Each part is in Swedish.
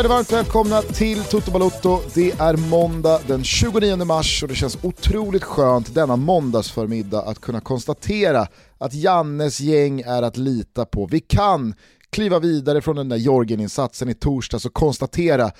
Känner varmt välkomna till Toto Balotto. Det är måndag den 29 mars och det känns otroligt skönt denna måndagsförmiddag att kunna konstatera att Jannes gäng är att lita på. Vi kan kliva vidare från den där Jorgen-insatsen i torsdags och konstatera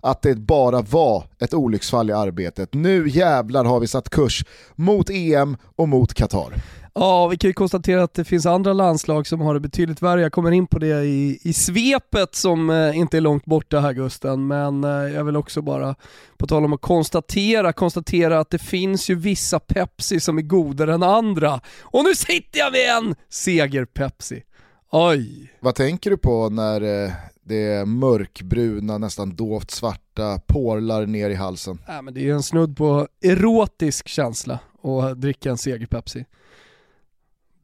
att det bara var ett olycksfall i arbetet. Nu jävlar har vi satt kurs mot EM och mot Qatar. Ja, vi kan ju konstatera att det finns andra landslag som har det betydligt värre. Jag kommer in på det i, i svepet som eh, inte är långt borta här Gusten, men eh, jag vill också bara, på tal om att konstatera, konstatera att det finns ju vissa Pepsi som är godare än andra. Och nu sitter jag med en seger-Pepsi. Oj. Vad tänker du på när eh, det mörkbruna, nästan dovt svarta porlar ner i halsen? Ja, men det är ju en snudd på erotisk känsla att dricka en seger-Pepsi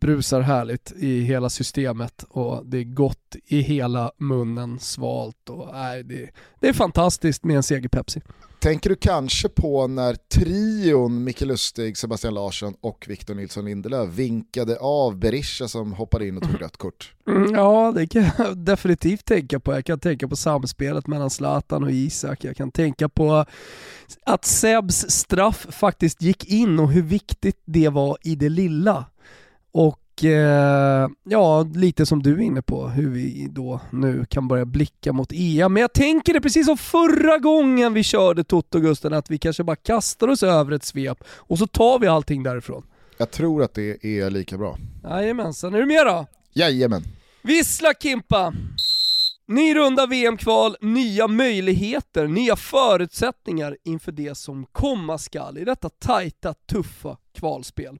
brusar härligt i hela systemet och det är gott i hela munnen, svalt och nej, det, det är fantastiskt med en seger-Pepsi. Tänker du kanske på när trion Micke Lustig, Sebastian Larsson och Victor Nilsson Lindelöf vinkade av Berisha som hoppade in och tog rött kort? Mm, ja, det kan jag definitivt tänka på. Jag kan tänka på samspelet mellan Zlatan och Isak. Jag kan tänka på att Sebs straff faktiskt gick in och hur viktigt det var i det lilla. Och eh, ja, lite som du är inne på, hur vi då nu kan börja blicka mot EM. Men jag tänker det precis som förra gången vi körde Toto Gusten, att vi kanske bara kastar oss över ett svep och så tar vi allting därifrån. Jag tror att det är lika bra. Jajamensan, är du med då? Jajamän. Vissla Kimpa! Ny runda VM-kval, nya möjligheter, nya förutsättningar inför det som komma skall i detta tajta, tuffa kvalspel.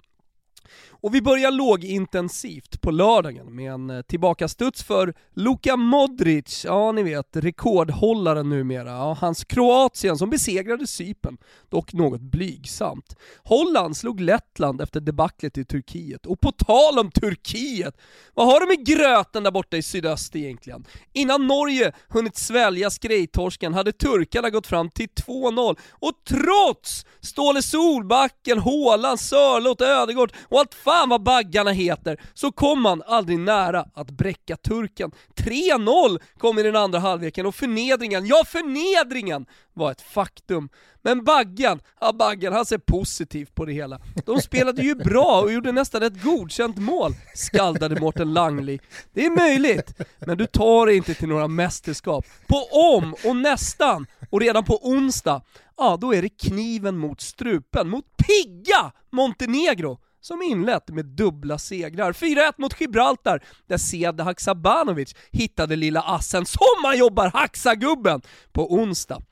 Och vi börjar lågintensivt på lördagen med en eh, tillbakastuds för Luka Modric, ja ni vet rekordhållaren numera, ja, hans Kroatien som besegrade Cypern, dock något blygsamt. Holland slog Lettland efter debaclet i Turkiet, och på tal om Turkiet, vad har de med gröten där borta i sydöst egentligen? Innan Norge hunnit svälja skrejtorsken hade turkarna gått fram till 2-0, och trots Ståle Solbacken, Håland, Sörlott, Ödegård och allt fan vad baggarna heter, så kom man aldrig nära att bräcka turken. 3-0 kom i den andra halvleken och förnedringen, ja förnedringen var ett faktum. Men Baggan, ja Baggan han ser positivt på det hela. De spelade ju bra och gjorde nästan ett godkänt mål, skaldade Mårten Langli. Det är möjligt, men du tar dig inte till några mästerskap. På om och nästan, och redan på onsdag, ja då är det kniven mot strupen, mot pigga Montenegro som inlett med dubbla segrar. 4-1 mot Gibraltar, där Sead Haksabanovic hittade lilla assen som man jobbar Haksagubben på onsdag.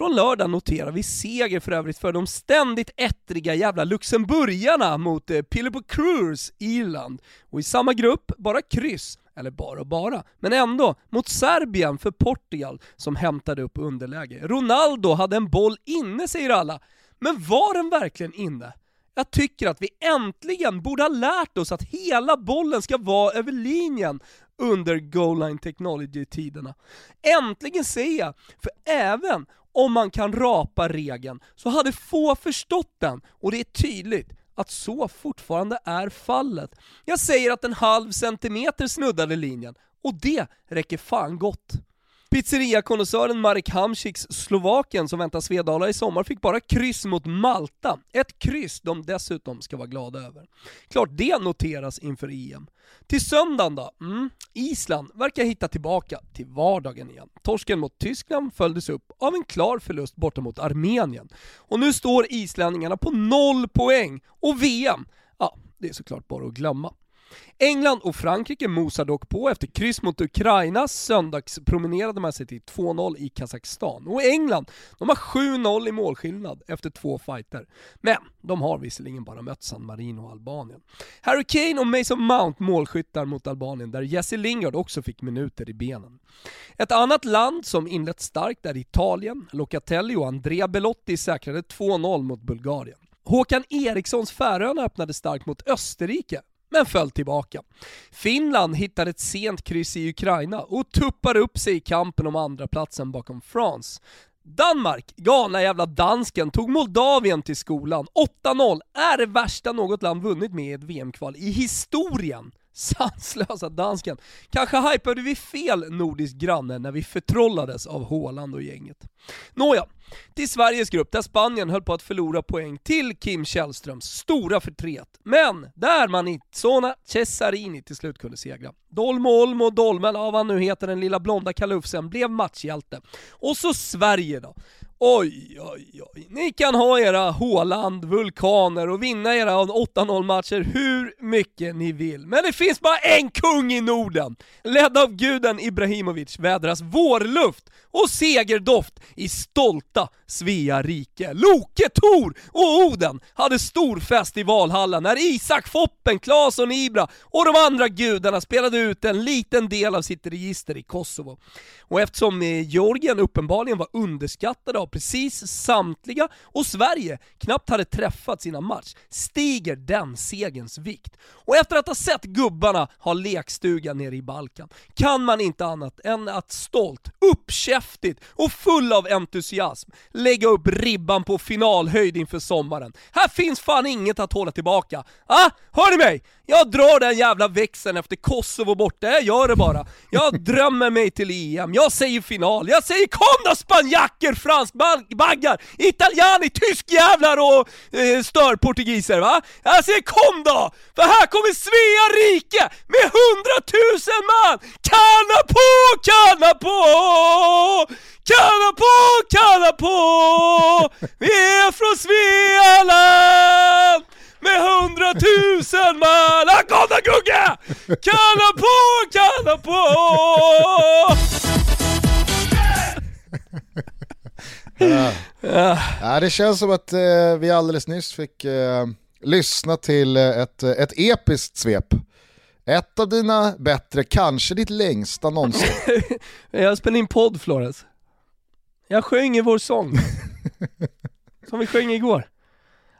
Från lördag noterar vi seger för övrigt för de ständigt ettriga jävla luxemburgarna mot eh, Pilipo Cruz, Irland. Och i samma grupp, bara kryss, eller bara och bara, men ändå, mot Serbien för Portugal som hämtade upp underläge. Ronaldo hade en boll inne säger alla, men var den verkligen inne? Jag tycker att vi äntligen borde ha lärt oss att hela bollen ska vara över linjen under goal line technology-tiderna. Äntligen säger jag, för även om man kan rapa regeln så hade få förstått den, och det är tydligt att så fortfarande är fallet. Jag säger att en halv centimeter snuddade linjen, och det räcker fan gott. Pizzeriakonnässören Marek Hamsiks Slovakien som väntar Svedala i sommar fick bara kryss mot Malta. Ett kryss de dessutom ska vara glada över. Klart det noteras inför EM. Till söndagen då? Mm. Island verkar hitta tillbaka till vardagen igen. Torsken mot Tyskland följdes upp av en klar förlust borta mot Armenien. Och nu står islänningarna på noll poäng, och VM, ja, det är såklart bara att glömma. England och Frankrike mosar dock på efter kryss mot Ukraina, söndagspromenerade man sig till 2-0 i Kazakstan. Och England, de har 7-0 i målskillnad efter två fighter. Men de har visserligen bara mött San Marino och Albanien. Harry Kane och Mason Mount målskyttar mot Albanien, där Jesse Lingard också fick minuter i benen. Ett annat land som inlett starkt är Italien. Locatelli och Andrea Belotti säkrade 2-0 mot Bulgarien. Håkan Erikssons Färöarna öppnade starkt mot Österrike, men föll tillbaka. Finland hittade ett sent kryss i Ukraina och tuppar upp sig i kampen om andra platsen bakom France. Danmark, galna jävla dansken, tog Moldavien till skolan. 8-0 är det värsta något land vunnit med i ett VM-kval i historien Sanslösa dansken. Kanske hypade vi fel nordisk granne när vi förtrollades av Håland och gänget. Nåja, till Sveriges grupp där Spanien höll på att förlora poäng till Kim Källströms stora förtret. Men där man i Zona Cesarini till slut kunde segra. Dolmo Olmo Dolmen, av vad han nu heter, den lilla blonda kalufsen, blev matchhjälte. Och så Sverige då. Oj, oj, oj. Ni kan ha era Håland, vulkaner och vinna era 8-0 matcher hur mycket ni vill. Men det finns bara en kung i Norden! Ledd av guden Ibrahimovic vädras vårluft och segerdoft i stolta Svea rike. Loke, Tor och Oden hade stor fest i Valhalla när Isak Foppen, Claesson, Ibra och de andra gudarna spelade ut en liten del av sitt register i Kosovo. Och eftersom eh, Georgien uppenbarligen var underskattade av precis samtliga och Sverige knappt hade träffat sina match, stiger den segens vikt. Och efter att ha sett gubbarna ha lekstuga nere i Balkan, kan man inte annat än att stolt, uppkäftigt och full av entusiasm lägga upp ribban på finalhöjd inför sommaren. Här finns fan inget att hålla tillbaka. Ah, hör ni mig? Jag drar den jävla växeln efter Kosovo borta, jag gör det bara. Jag drömmer mig till EM, jag säger final, jag säger kom då spanjacker, franskbaggar, italiani, tyskjävlar och eh, störportugiser va? Jag säger kom då! För här kommer Svea rike med hundratusen man! Kanna på, kanna på! Kanna på, kanna på! Vi är från Svealand! Med hundratusen man! Här Gugge! Kanna på, kanna på! Ja. Ja, det känns som att eh, vi alldeles nyss fick eh, lyssna till eh, ett, ett episkt svep. Ett av dina bättre, kanske ditt längsta någonsin. Jag spelade in podd Flores. Jag sjöng i vår sång. Som vi sjöng igår.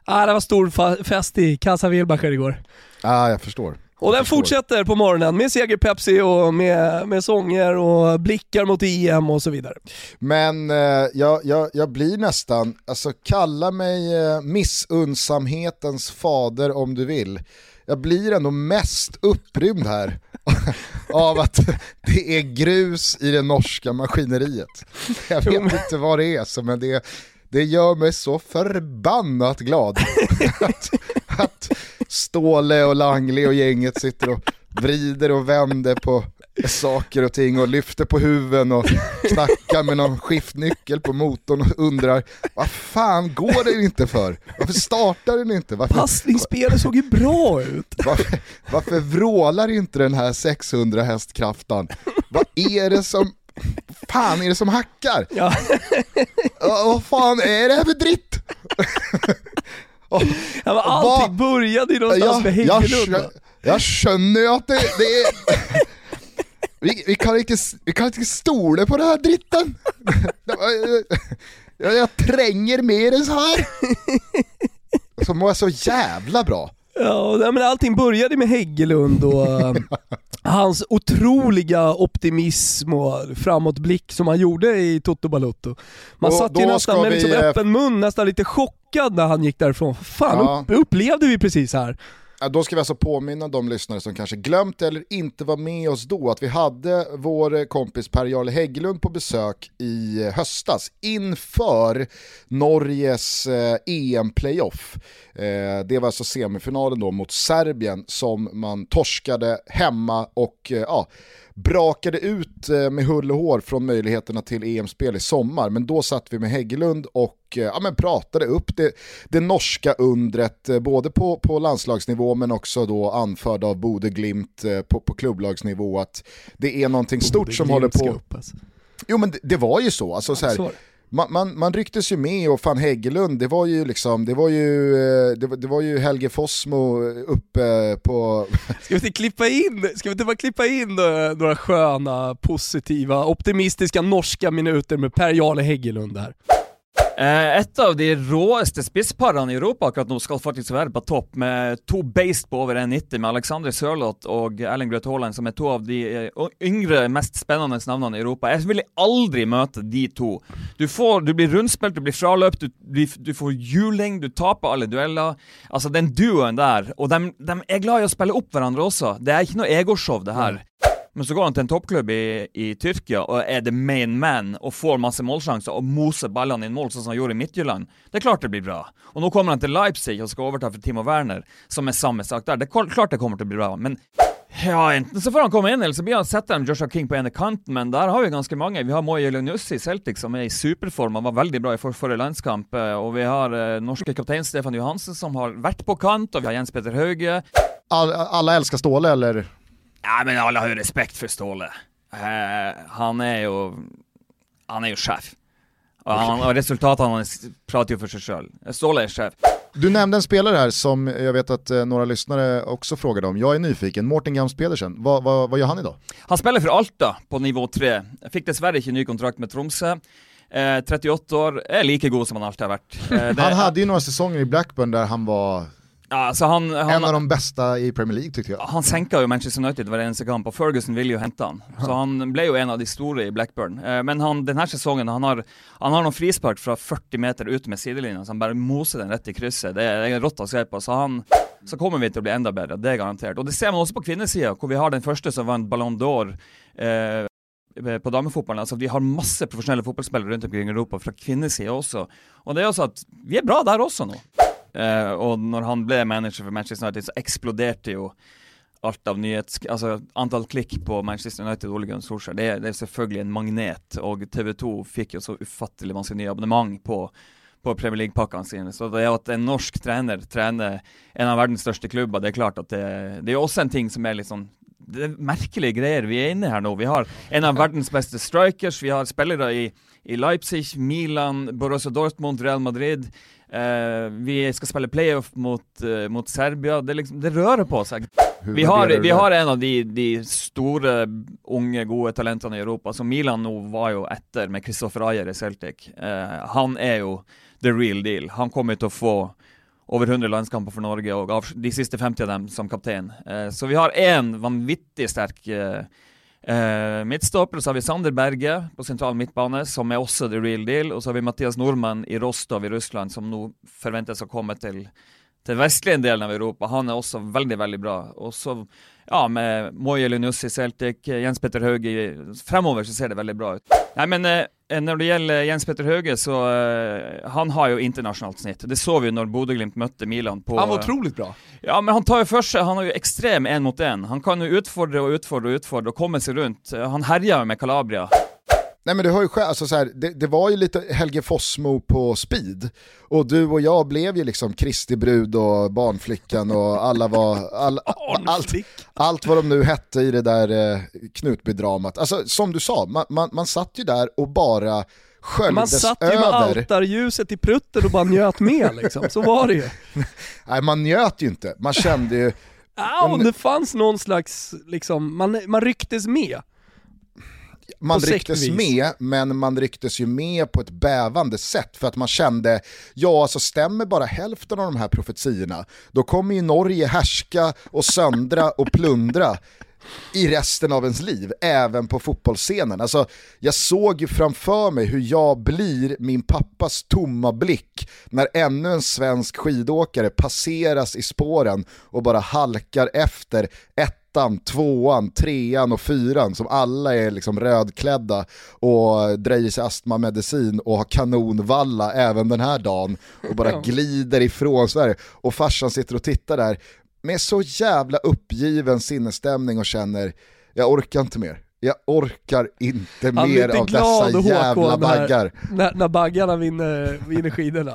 Ah, det var stor fest i Casa Wilbacher igår. Ja, ah, jag förstår. Och den fortsätter på morgonen med seger Pepsi och med, med sånger och blickar mot EM och så vidare. Men eh, jag, jag, jag blir nästan, alltså kalla mig eh, missunnsamhetens fader om du vill. Jag blir ändå mest upprymd här av att det är grus i det norska maskineriet. Jag vet inte vad det är, men det, det gör mig så förbannat glad att, att Ståle och Langli och gänget sitter och vrider och vänder på saker och ting och lyfter på huven och knackar med någon skiftnyckel på motorn och undrar vad fan går det inte för? Varför startar den inte? Varför, Passningsspelet såg ju bra ut. Varför, varför vrålar inte den här 600 hästkraften? Vad är det som fan är det som hackar? Ja. Vad fan är det här för dritt? Och, ja, men allting va? började ju någonstans ja, med Hägglund. Jag, jag skönner att det, det är... vi, vi, kan inte, vi kan inte stola på den här dritten. jag, jag tränger mer än så här. Mår jag så jävla bra. Ja, men allting började med Häggelund och hans otroliga optimism och framåtblick som han gjorde i Toto Balotto. Man och satt ju nästan med liksom öppen mun, nästan lite chockad när han gick därifrån. Fan, ja. upplevde vi precis här? Då ska vi alltså påminna de lyssnare som kanske glömt eller inte var med oss då att vi hade vår kompis Per-Jarle Hägglund på besök i höstas inför Norges eh, EM-playoff. Eh, det var alltså semifinalen då mot Serbien som man torskade hemma och eh, ja, brakade ut eh, med hull och hår från möjligheterna till EM-spel i sommar. Men då satt vi med Hägglund och eh, ja, men pratade upp det, det norska undret, eh, både på, på landslagsnivå men också då anförd av Bode Glimt på, på klubblagsnivå, att det är någonting stort som håller på... Alltså. Jo men det, det, var ju så. Alltså, så här, man, man, man rycktes ju med och fan Hägglund, det var ju liksom, det var ju, eh, det var, det var ju Helge Fossmo uppe på... Ska vi inte klippa in, ska vi inte bara klippa in några sköna, positiva, optimistiska norska minuter med Per-Jarle Hägglund här? Eh, Et av de råeste spissparene i Europa akkurat nå skal faktisk være på topp, med to beist på over 1,90 med Alexander Sørloth og Erling Braut Haaland, som er to av de eh, yngre, mest spennende navnene i Europa. Jeg ville aldri møte de to. Du, får, du blir rundspilt, du blir fraløpt, du, du, du, får juling, du taper alle dueller. Altså, den duoen der, og de, de, er glad i å spille opp hverandre også. Det er ikke noe egoshow, det her. Mm. Men så går han til en toppklubb i, i, Tyrkia og er the main man og får masse målsjanser og moser ballene inn mål, sånn som han gjorde i Midtjylland. Det er klart det blir bra. Og nå kommer han til Leipzig og skal overta for Timo Werner, som er samme sak der. Det er klart det kommer til å bli bra. Men ja, enten så får han komme inn, eller så blir han setter han Joshua King på ene kanten, men der har vi ganske mange. Vi har Moye Lunussi i Celtic, som er i superform. Han var veldig bra i for forrige landskamp. Eh, og vi har eh, norske kaptein Stefan Johansen, som har vært på kant, og vi har Jens Petter Hauge. All, alla elsker Ståle, eller? Ja, men alle har jo respekt for Ståle. Uh, han er jo Han er jo sjef. Og, han, og resultatene hans prater jo for seg sjøl. Ståle er sjef. Du nämnde en spelare här som jag vet att eh, några lyssnare också frågade om. Jag är nyfiken, Morten Gams Pedersen, vad, vad, vad gör han idag? Han spelar för Alta på nivå 3. Fick dessvärre inte ny kontrakt med Tromsø. Eh, 38 år, är lika god som han alltid har varit. Eh, han hade ju några säsonger i Blackburn där han var Ja, altså han, han, en av de bästa i Premier League tyckte jag. Han senka jo Manchester United eneste kamp, og Ferguson ville jo hente han. Så han ble jo en av de store i Blackburn. Eh, men han, denne sesongen han har, han har noen frispark fra 40 meter ut med sidelinja, så han bare moser den rett i krysset. Det er, det er rått å se på. Så, han, så kommer vi til å bli enda bedre, det er garantert. Og det ser man også på kvinnesida, hvor vi har den første som vant Ballon d'Or. Eh, på damefotballen. Altså, vi har masse profesjonelle fotballspillere rundt omkring i Europa fra kvinnesida også. Og det er også at vi er bra der også nå. Eh, og når han ble manager for Manchester United, så eksploderte jo alt av nyhets... Altså antall klikk på Manchester United Ole Gunnar Solskjær. Det, det, er selvfølgelig en magnet, og TV 2 fikk jo så ufattelig masse nye abonnement på, på Premier League-pakkene sine. Så det at en norsk trener trener en av verdens største klubber, det er klart at det, det er også en ting som er litt sånn det er merkelige greier vi er inne her nå. Vi har en av verdens beste strikers. Vi har spillere i, i Leipzig, Milan, Borussia Dortmund, Real Madrid. Uh, vi skal spille playoff mot, uh, mot Serbia. Det, liksom, det, rører på seg. Vi har, vi har, en av de, de, store, unge, gode talentene i Europa. Så Milan nå var jo etter med Kristoffer Ayer i Celtic. Uh, han er jo the real deal. Han kommer til å få over 100 landskamper for Norge, og de siste 50 av dem som kaptein. så vi har én vanvittig sterk uh, Eh, midtstopper, så har vi Sander Berge på sentral midtbane, som er også the real deal. Og så har vi Mathias Nordmann i Rostov i Russland, som nå forventes å komme til, til vestlige delen av Europa. Han er også veldig, veldig bra. Og så, ja, med Moje Linus i Celtic, Jens Petter Hauge Fremover så ser det veldig bra ut. Nei, men eh, når det gjelder Jens Petter Hauge, så uh, han har jo internasjonalt snitt. Det så vi jo når Bodø-Glimt møtte Milan på Han var utrolig bra. Ja, men han tar jo for seg Han har jo ekstrem én mot én. Han kan jo utfordre og utfordre og utfordre og komme seg rundt. Han herjer jo med Calabria. Nej men du har ju själv, alltså så här, det, det, var ju lite Helge Fossmo på speed. Och du och jag blev ju liksom Kristi brud och barnflickan och alla var, all, allt, allt vad de nu hette i det där eh, Knutby-dramat. Alltså som du sa, man, man, man satt ju där och bara sköljdes Man satt ju med altarljuset i prutten och bara njöt med liksom, så var det ju. Nej man njöt ju inte, man kände ju... Ja, det fanns någon slags, liksom, man, man rycktes med man rycktes med, men man rycktes ju med på ett bävande sätt för att man kände, ja alltså stämmer bara hälften av de här profetiorna, då kommer ju Norge härska och söndra och plundra i resten av ens liv, även på fotbollsscenen. Alltså, jag såg ju framför mig hur jag blir min pappas tomma blick när ännu en svensk skidåkare passeras i spåren och bara halkar efter ett ettan, tvåan, trean och fyran som alla är liksom rödklädda och drejer sig astmamedicin och har kanonvalla även den här dagen och bara glider ifrån Sverige. Och farsan sitter och tittar där med så jävla uppgiven sinnesstämning och känner jag orkar inte mer. Jag orkar inte mer av dessa jävla baggar. När, när, när baggarna vinner, vinner skidorna.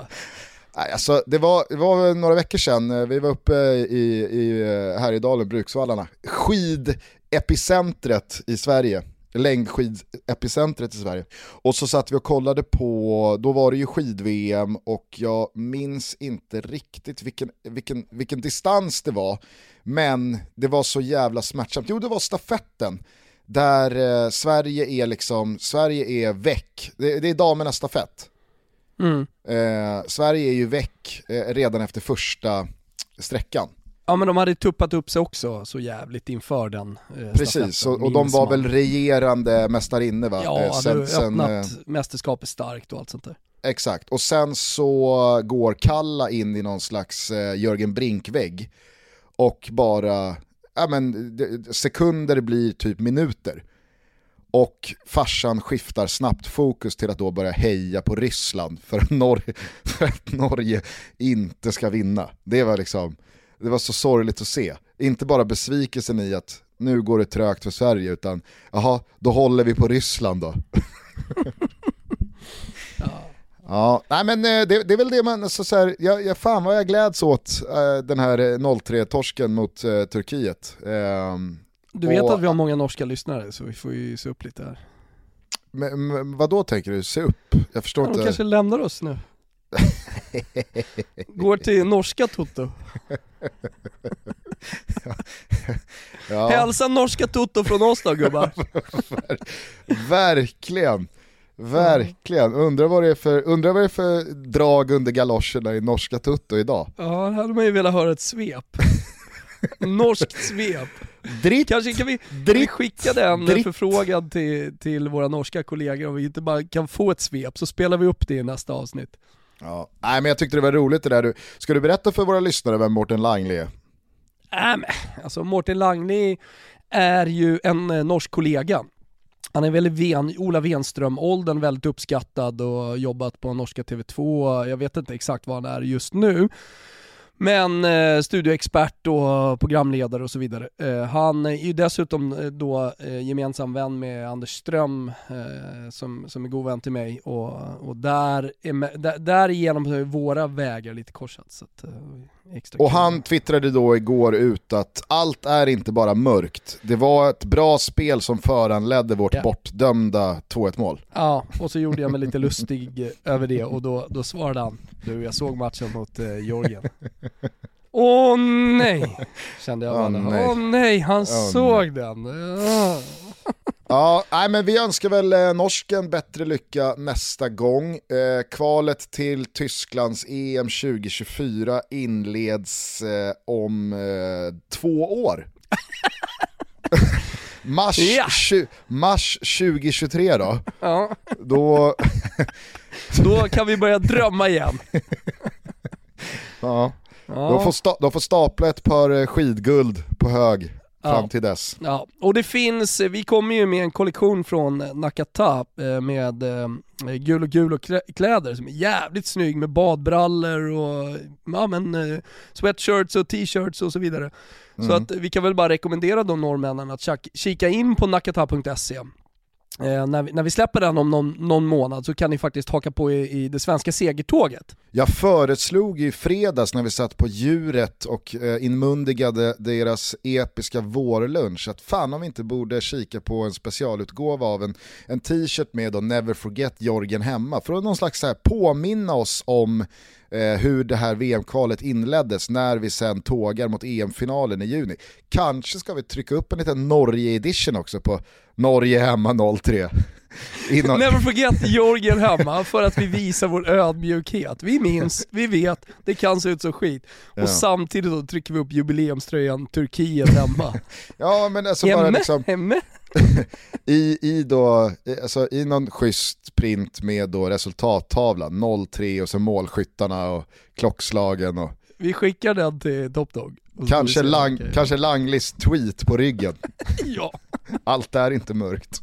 Nej, alltså, det, var, det var några veckor sedan, eh, vi var uppe i, i eh, Härjedalen, Bruksvallarna. Skidepicentret i Sverige, längdskidepicentret i Sverige. Och så satt vi och kollade på, då var det ju skid-VM och jag minns inte riktigt vilken, vilken, vilken distans det var, men det var så jävla smärtsamt. Jo, det var stafetten där eh, Sverige är liksom, Sverige är väck. Det, det är damernas stafett. Mm. Eh, Sverige är ju väck eh, redan efter första sträckan. Ja men de hade tuppat upp sig också så jävligt inför den eh, Precis, och, och de var man. väl regerande mästarinne va? Ja, Eh, sen, sen, öppnat eh, mästerskapet starkt och allt sånt där. Exakt, och sen så går Kalla in i någon slags eh, Jörgen Brink-vägg och bara, ja men sekunder blir typ minuter. Och farsan skiftar snabbt fokus till att då börja heja på Ryssland för att Norge, för att Norge inte ska vinna. Det var liksom, det var så sorgligt att se. Inte bara besvikelsen i att nu går det trögt för Sverige utan jaha, då håller vi på Ryssland då. Ja, nej men eh, det, det är väl det man, så, så här, jag, jag, fan vad jag gläds åt eh, den här eh, 0-3-torsken mot eh, Turkiet. Ehm, Du vet och- att vi har många norska lyssnare så vi får ju se upp lite här. men, men, vad då tänker du, se upp? Jag förstår Ja, de inte. kanske lämnar oss nu. Går till norska Toto. Ja, Hälsa norska Toto från oss då gubbar. verkligen, verkligen. Undrar vad, det är för, undrar vad det är för drag under galoscherna i norska tutto idag. Ja, här hade man ju velat höra ett svep. Norskt svep. Dritt, Kanske kan vi, kan vi dritt, skicka den dritt. förfrågan till, till våra norska kollegor om vi inte bara kan få ett svep så spelar vi upp det i nästa avsnitt. Ja. Nej men jag tyckte det var roligt det där du. Ska du berätta för våra lyssnare vem Mårten Langley är? Äh, men, alltså Mårten Langli är ju en eh, norsk kollega. Han är väl i Ven, Ola Wenström-åldern väldigt uppskattad och jobbat på norska TV2. Jag vet inte exakt vad han är just nu. Men eh, studioexpert och programledare och så vidare. Eh, han är ju dessutom eh, då eh, gemensam vän med Anders Ström eh, som, som är god vän till mig och, och där, är där, därigenom har våra vägar lite korsats. Så att, eh, extra Och han twittrade då igår ut att allt är inte bara mörkt. Det var ett bra spel som föranledde vårt Ja. bortdömda 2-1 mål. Ja, och så gjorde jag mig lite lustig över det och då, då svarade han, du jag såg matchen mot eh, Georgien. Åh nej, kände jag Åh, bara. nej. Åh nej, han Åh, såg den. Ah. Ja, nej, men vi önskar väl eh, norsken bättre lycka nästa gång. Eh, kvalet till Tysklands EM 2024 inleds eh, om eh, två år. mars, Ja. tju- mars 2023 då, Ja, då, då kan vi börja drömma igen. ja, Ja. de, får sta, de får stapla ett par eh, skidguld på hög fram till dess. Ja, och det finns, vi kommer ju med en kollektion från Nakata eh, med eh, gul och gul och klä- kläder som är jävligt snygg med badbrallor och ja, men, eh, sweatshirts och t-shirts och så vidare. Så Mm. att vi kan väl bara rekommendera de norrmännen att kik- kika in på nakata.se. Eh, när, vi, när vi släpper den om någon, någon månad så kan ni faktiskt haka på i, i det svenska segertåget. Jag föreslog i fredags när vi satt på djuret och eh, inmundigade deras episka vårlunch att fan om vi inte borde kika på en specialutgåva av en, en t-shirt med då Never Forget Jorgen hemma för att någon slags så här påminna oss om eh, hur det här VM-kvalet inleddes när vi sen tågar mot EM-finalen i juni. Kanske ska vi trycka upp en liten Norge-edition också på Norge hemma 03. Innan, Never forget Georgien hemma för att vi visar vår ödmjukhet. Vi minns, vi vet, det kan se ut som skit. Och Ja. samtidigt då trycker vi upp jubileumströjan Turkiet hemma. ja men alltså bara Hemme, liksom hemme. i, i, då, alltså, i någon schysst print med då resultattavlan, 0-3 och så målskyttarna och klockslagen och Vi skickar den till Top Dog. Kanske, lang, Okej. kanske Langlis tweet på ryggen. Ja. Allt är inte mörkt.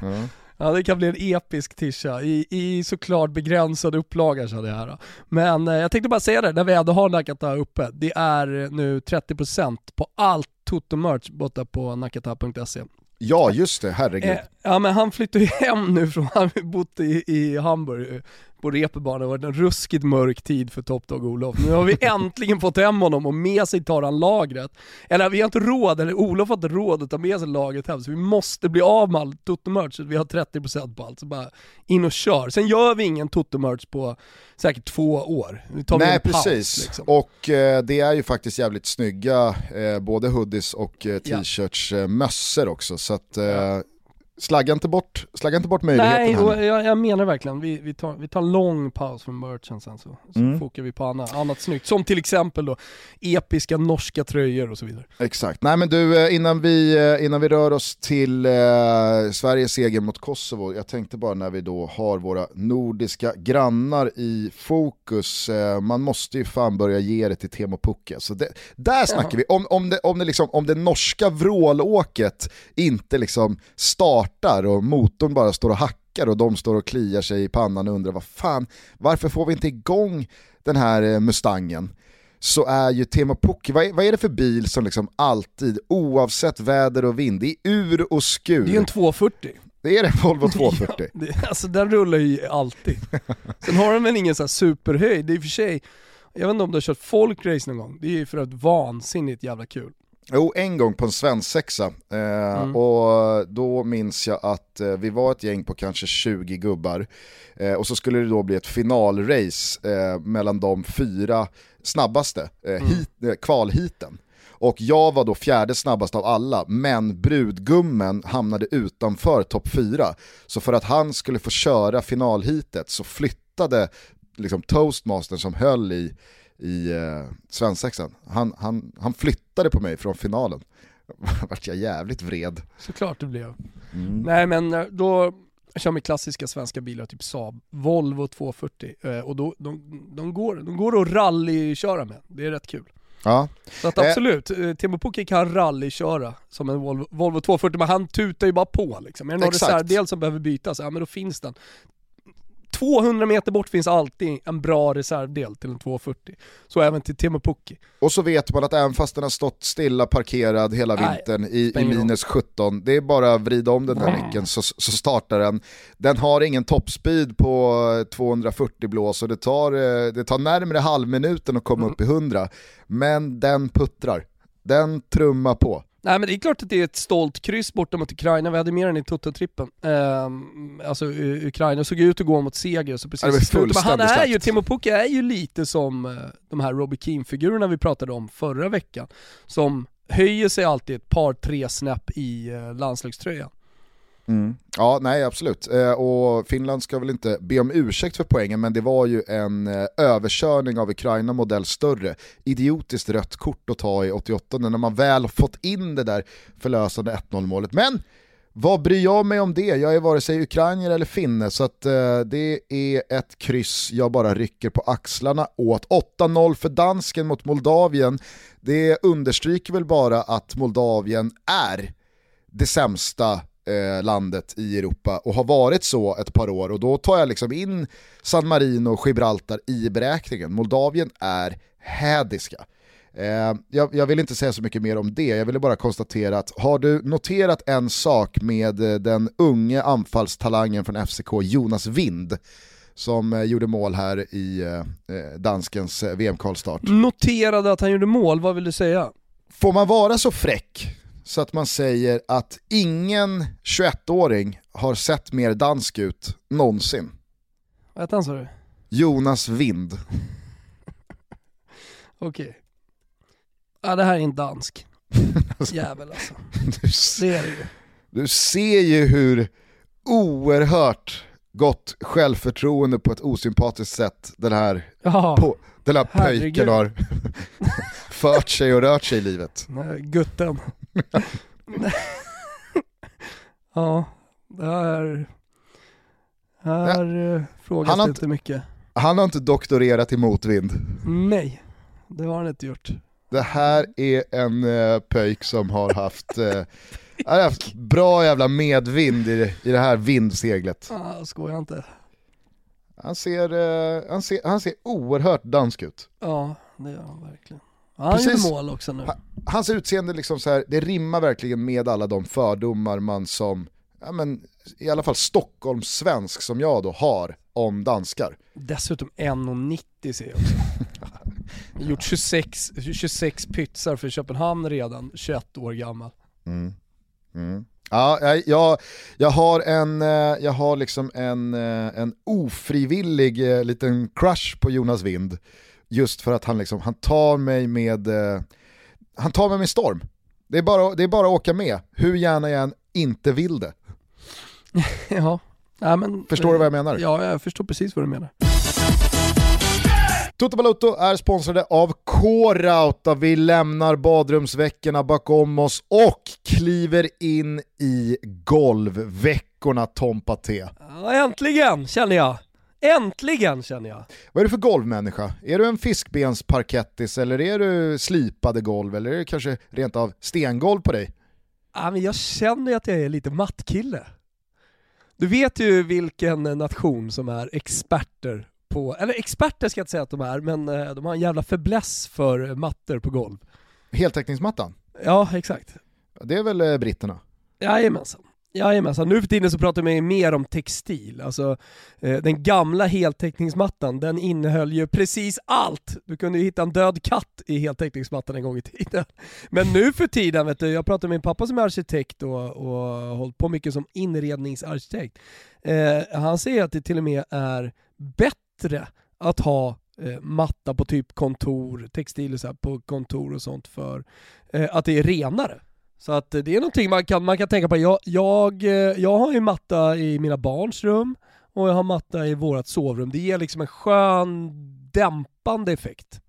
Ja. ja, det kan bli en episk tisha i, i såklart begränsad upplaga känner jag här. Men eh, jag tänkte bara säga det, när vi ändå har Nakata uppe. Det är nu 30% på allt Toto-merch borta på nakata.se. ja just det, herregud. Eh, ja men han flyttade ju hem nu från, han har bott i, i Hamburg eh, på reeperbahn, det har varit en ruskigt mörk tid för Top Dog Olof. Nu har vi äntligen fått hem honom och med sig tar han lagret. Eller vi har inte råd, eller Olof har inte råd att ta med sig lagret hem, så vi måste bli av med all Toto-merch, vi har 30% på allt. Så bara in och kör. Sen gör vi ingen Toto-merch på säkert två år. Vi tar Nej en paus, precis, liksom. och eh, det är ju faktiskt jävligt snygga eh, både hoodies och eh, Ja. t-shirts, eh, mössor också. Så att, eh, Slagga inte bort, slagga inte bort möjligheten Nej, här och jag, jag menar verkligen, vi, vi, tar, vi tar en lång paus från merchen sen så, så Mm. fokar vi på annat, annat snyggt. Som till exempel då episka norska tröjor och så vidare. Exakt. Nej men du, eh, innan vi, eh, innan vi rör oss till eh, Sveriges seger mot Kosovo, jag tänkte bara när vi då har våra nordiska grannar i fokus, eh, man måste ju fan börja ge det till Teemu Pukki. Så det, där snackar vi, om, om, det, om, det liksom, om det norska vrålåket inte liksom startar och motorn bara står och hackar och de står och kliar sig i pannan och undrar vad fan, varför får vi inte igång den här eh, Mustangen? så är ju Teemu Pukki, vad är, vad är det för bil som liksom alltid, oavsett väder och vind, det är ur och skur. Det är ju en 240. Det är en Volvo 240. Ja, det, alltså den rullar ju alltid. Sen har den väl ingen så här superhöjd, det är i och för sig, jag vet inte om du har kört folkrace någon gång, det är ju för att vansinnigt jävla kul. Jo, en gång på en svensexa. Eh, Mm. Och då minns jag att eh, vi var ett gäng på kanske 20 gubbar. Eh, och så skulle det då bli ett finalrace eh, mellan de fyra snabbaste eh, hit, eh, kvalhiten. Och jag var då fjärde snabbast av alla, men brudgummen hamnade utanför topp fyra. Så för att han skulle få köra finalhitet så flyttade liksom toastmastern som höll i, i eh, svensexan, han, han, han flyttade på mig från finalen. vart jag jävligt vred. Såklart det blev. Nej men eh, då, jag kör med klassiska svenska bilar, typ Saab, Volvo 240, eh, och då, de, de, går, de går att rallyköra med, det är rätt kul. Ja, Så att Eh. absolut, eh, Teemu Pukki kan rallyköra som en Volvo, Volvo 240, men han tutar ju bara på liksom. Är det någon reservdel som behöver bytas, ja men då finns den. 200 meter bort finns alltid en bra reservdel till en 240. Så även till Teemu Pukki. och så vet man att även fast den har stått stilla parkerad hela Nej, vintern i, i minus 17, det är bara att vrida om den där nyckeln så, så startar den. Den har ingen toppspeed på eh, 240 blås och det tar, eh, det tar närmare halvminuten att komma upp i 100. Men den puttrar, den trummar på. Nej men det är klart att det är ett stolt kryss borta mot Ukraina, vi hade med den i Toto-trippen. Ehm, alltså Ukraina såg ut att gå mot seger, så precis Men han är ju. Teemu Pukki är ju lite som eh, de här Robbie Keane-figurerna vi pratade om förra veckan, som höjer sig alltid ett par, tre snäpp i eh, Mm. Ja, nej absolut. Eh, och Finland ska väl inte be om ursäkt för poängen, men det var ju en eh, överkörning av Ukraina modell större. Idiotiskt rött kort att ta i 88 när man väl fått in det där förlösande 1-0 målet. Men vad bryr jag mig om det? Jag är vare sig ukrainier eller finne, så att, eh, det är ett kryss jag bara rycker på axlarna åt. 8-0 för dansken mot Moldavien, det understryker väl bara att Moldavien är det sämsta eh, landet i Europa och har varit så ett par år och då tar jag liksom in San Marino och Gibraltar i beräkningen. Moldavien är hädiska. Eh, jag, jag vill inte säga så mycket mer om det, jag ville bara konstatera att har du noterat en sak med eh, den unge anfallstalangen från FCK Jonas Wind som eh, gjorde mål här i eh, eh, danskens VM-kvalstart. Noterade att han gjorde mål, vad vill du säga? Får man vara så fräck så att man säger att ingen 21-åring har sett mer dansk ut någonsin? Vad hette han sa du? Jonas Wind. Okej. Ja det här är en dansk. Jävel alltså. Du, s- Det är det ju. du ser ju hur oerhört gott självförtroende på ett osympatiskt sätt den här, Ja, på, den här pöjken har fört sig och rört sig i livet. nej, gutten. ja, det här... Här eh, frågas det inte- mycket. Han har inte doktorerat i motvind. Nej, det har han inte gjort. Det här är en uh, pöjk som har haft, uh, har haft bra jävla medvind i i det här vindseglet. Ah, skojar inte. Han ser, eh, han, ser, han ser oerhört dansk ut. Ja, det gör han verkligen. Han Precis. gjorde mål också nu. Ha- Hans utseende liksom så här, det rimmar verkligen med alla de fördomar man som, ja men i alla fall Stockholmssvensk som jag då har om danskar. Dessutom 1,90 ser jag också. Gjort 26, 26 pytsar för Köpenhamn redan, 21 år gammal. Mm. Ja, jag, jag, jag har en, eh, jag har liksom en, eh, en ofrivillig eh, liten crush på Jonas Wind. Just för att han, liksom, han tar mig med, eh, han tar mig med storm. Det är, bara, det är bara att åka med, hur gärna jag än inte vill det. ja. ja men, Förstår du vad jag menar? Ja, jag förstår precis vad du menar. Toto Balotto är sponsrade av K-Rauta. Vi lämnar badrumsveckorna bakom oss och kliver in i golvveckorna Tom Paté. Ja, äntligen känner jag. Äntligen känner jag. Vad är du för golvmänniska? Är du en fiskbensparkettis eller är du slipade golv eller är det kanske rent av stengolv på dig? Ja, men jag känner att jag är lite mattkille. Du vet ju vilken nation som är experter på, eller experter ska jag inte säga att de är, men eh, de har en jävla fäbless för mattor på golv. Heltäckningsmattan? Ja, exakt. Det är väl eh, britterna? Jajamensan. Jajamensan, nu för tiden så pratar man ju mer om textil. Alltså, eh, den gamla heltäckningsmattan, den innehöll ju precis allt. Du kunde ju hitta en död katt i heltäckningsmattan en gång i tiden. Men nu för tiden, vet du, jag pratar med min pappa som är arkitekt och, och hållit på mycket som inredningsarkitekt. Eh, han säger att det till och med är bättre att ha eh, matta på typ kontor, textil så här, på kontor och sånt för eh, att det är renare. Så att det är någonting man kan, man kan tänka på. Jag, jag, eh, jag har ju matta i mina barns rum och jag har matta i vårt sovrum. Det ger liksom en skön dämpande effekt.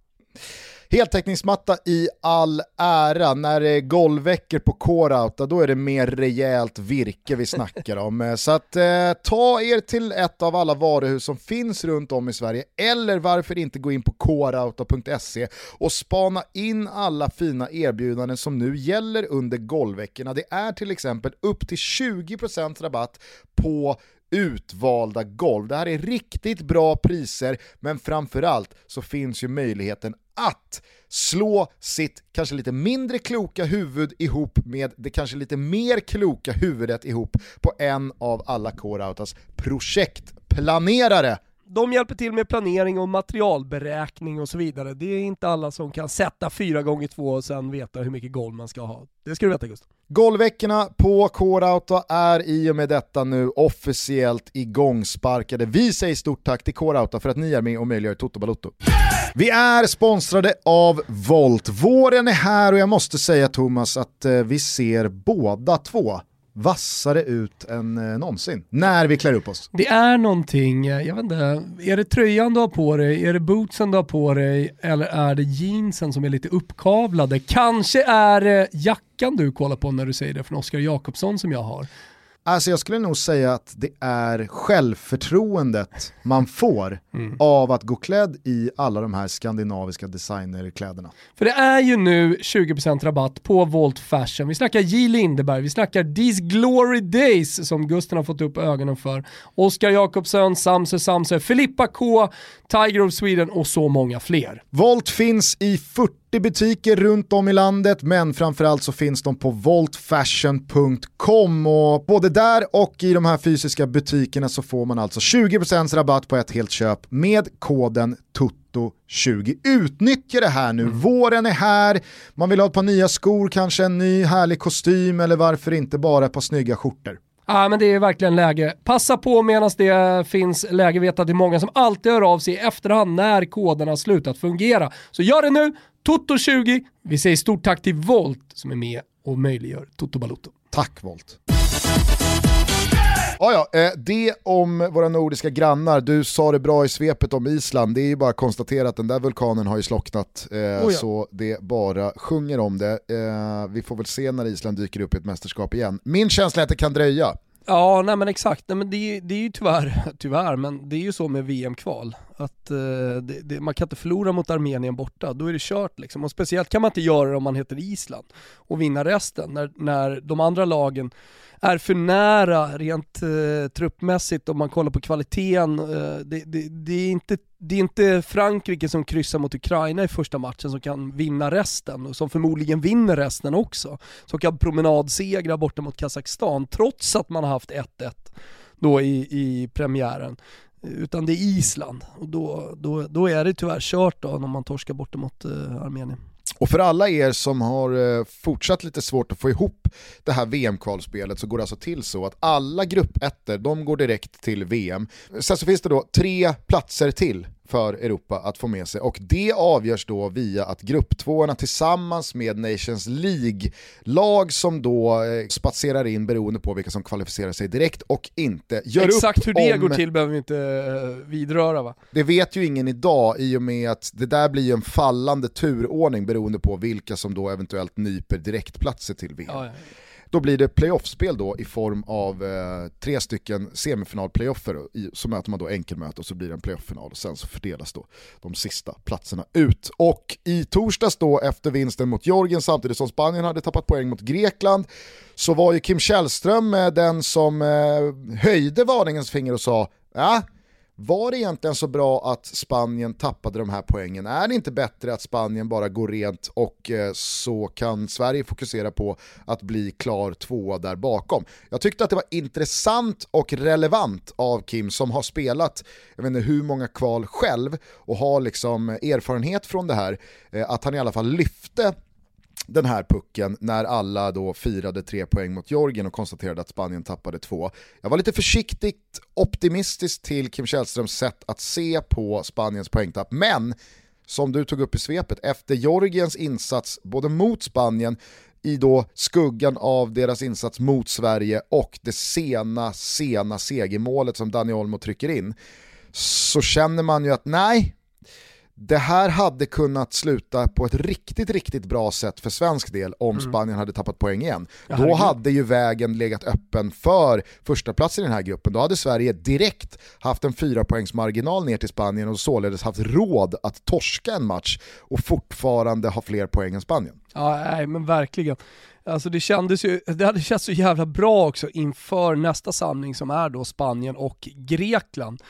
Heltäckningsmatta i all ära, när det är golvveckor på Core då är det mer rejält virke vi snackar om. Eh, så att eh, ta er till ett av alla varuhus som finns runt om i Sverige, eller varför inte gå in på Coreouta.se och spana in alla fina erbjudanden som nu gäller under golvveckorna. Det är till exempel upp till 20% rabatt på utvalda golv. Det här är riktigt bra priser, men framförallt så finns ju möjligheten att slå sitt kanske lite mindre kloka huvud ihop med det kanske lite mer kloka huvudet ihop på en av alla Core-Autas projektplanerare de hjälper till med planering och materialberäkning och så vidare. Det är inte alla som kan sätta fyra gånger två och sen veta hur mycket golv man ska ha. Det ska du veta Gustav. Golvveckorna på Core är i och med detta nu officiellt igångsparkade. Vi säger stort tack till Core för att ni är med och möjliggör Toto Balotto. Vi är sponsrade av Volt. Våren är här och jag måste säga Thomas att eh, vi ser båda två vassare ut än eh, någonsin när vi klär upp oss. Det är någonting, eh, jag vet inte, är det tröjan du har på dig, är det bootsen du har på dig eller är det jeansen som är lite uppkavlade? Kanske är det jackan du kollar på när du säger det från Oskar Jakobsson som jag har. Alltså jag skulle nog säga att det är självförtroendet man får mm. av att gå klädd i alla de här skandinaviska designerkläderna. För det är ju nu 20% rabatt på Volt Fashion. Vi snackar J. Lindeberg, vi snackar These Glory Days som Gusten har fått upp ögonen för. Oskar Jakobsson, Samse Samse, Filippa K, Tiger of Sweden och så många fler. Volt finns i 40 butiker runt om i landet, men framförallt så finns de på voltfashion.com och både där och i de här fysiska butikerna så får man alltså 20% rabatt på ett helt köp med koden TUTTO20. Utnyttja det här nu, mm. våren är här, man vill ha ett par nya skor, kanske en ny härlig kostym eller varför inte bara ett par snygga skjortor. Ja men det är verkligen läge. Passa på medan det finns läge. Vet att det är många som alltid hör av sig i efterhand när koderna slutat fungera. Så gör det nu, Toto20. Vi säger stort tack till Volt som är med och möjliggör Toto Balotto. Tack Volt. Ja, ja, eh, det om våra nordiska grannar. Du sa det bra i svepet om Island. Det är ju bara att konstatera att den där vulkanen har ju slocknat. Eh, oh ja. Så det bara sjunger om det. Eh, vi får väl se när Island dyker upp i ett mästerskap igen. Min känsla är att det kan dröja. Ja, nej men exakt. Nej, men det, är, det är ju tyvärr, tyvärr, men det är ju så med VM-kval. Att eh, det, det, man kan inte förlora mot Armenien borta, då är det kört liksom. Och speciellt kan man inte göra det om man heter Island och vinna resten, när, när de andra lagen är för nära rent eh, truppmässigt om man kollar på kvaliteten. Eh, det, det, det, är inte, det är inte Frankrike som kryssar mot Ukraina i första matchen som kan vinna resten och som förmodligen vinner resten också. Som kan promenadsegra borta mot Kazakstan trots att man har haft 1-1 då i, i premiären. Utan det är Island och då, då, då är det tyvärr kört då när man torskar borta mot eh, Armenien. Och för alla er som har eh, fortsatt lite svårt att få ihop det här VM-kvalspelet så går det alltså till så att alla gruppettor, de går direkt till VM. Sen så finns det då tre platser till för Europa att få med sig och det avgörs då via att grupptvåorna tillsammans med Nations League-lag som då eh, spatserar in beroende på vilka som kvalificerar sig direkt och inte gör Exakt upp hur det om... går till behöver vi inte uh, vidröra va? Det vet ju ingen idag i och med att det där blir en fallande turordning beroende på vilka som då eventuellt nyper direktplatser till VM. Ja, ja. Då blir det playoffspel då i form av eh, tre stycken semifinalplayoffer, så möter man då enkelmöte och så blir det en playoff-final och sen så fördelas då de sista platserna ut. Och i torsdags då efter vinsten mot Georgien samtidigt som Spanien hade tappat poäng mot Grekland så var ju Kim Källström eh, den som eh, höjde varningens finger och sa ja, var det egentligen så bra att Spanien tappade de här poängen? Är det inte bättre att Spanien bara går rent och eh, så kan Sverige fokusera på att bli klar tvåa där bakom? Jag tyckte att det var intressant och relevant av Kim som har spelat, jag vet inte hur många kval själv och har liksom erfarenhet från det här, eh, att han i alla fall lyfte den här pucken när alla då firade tre poäng mot Georgien och konstaterade att Spanien tappade två. Jag var lite försiktigt optimistisk till Kim Källströms sätt att se på Spaniens poängtapp, men som du tog upp i svepet, efter Georgiens insats både mot Spanien i då skuggan av deras insats mot Sverige och det sena, sena segermålet som Dani Olmo trycker in, så känner man ju att nej, det här hade kunnat sluta på ett riktigt, riktigt bra sätt för svensk del om mm. Spanien hade tappat poäng igen. Ja, Då hade ju vägen legat öppen för första platsen i den här gruppen. Då hade Sverige direkt haft en fyra poängs marginal ner till Spanien och således haft råd att torska en match och fortfarande ha fler poäng än Spanien. Ja, nej, men verkligen. Alltså det kändes ju, det hade känts så jävla bra också inför nästa samling som är då Spanien och Grekland.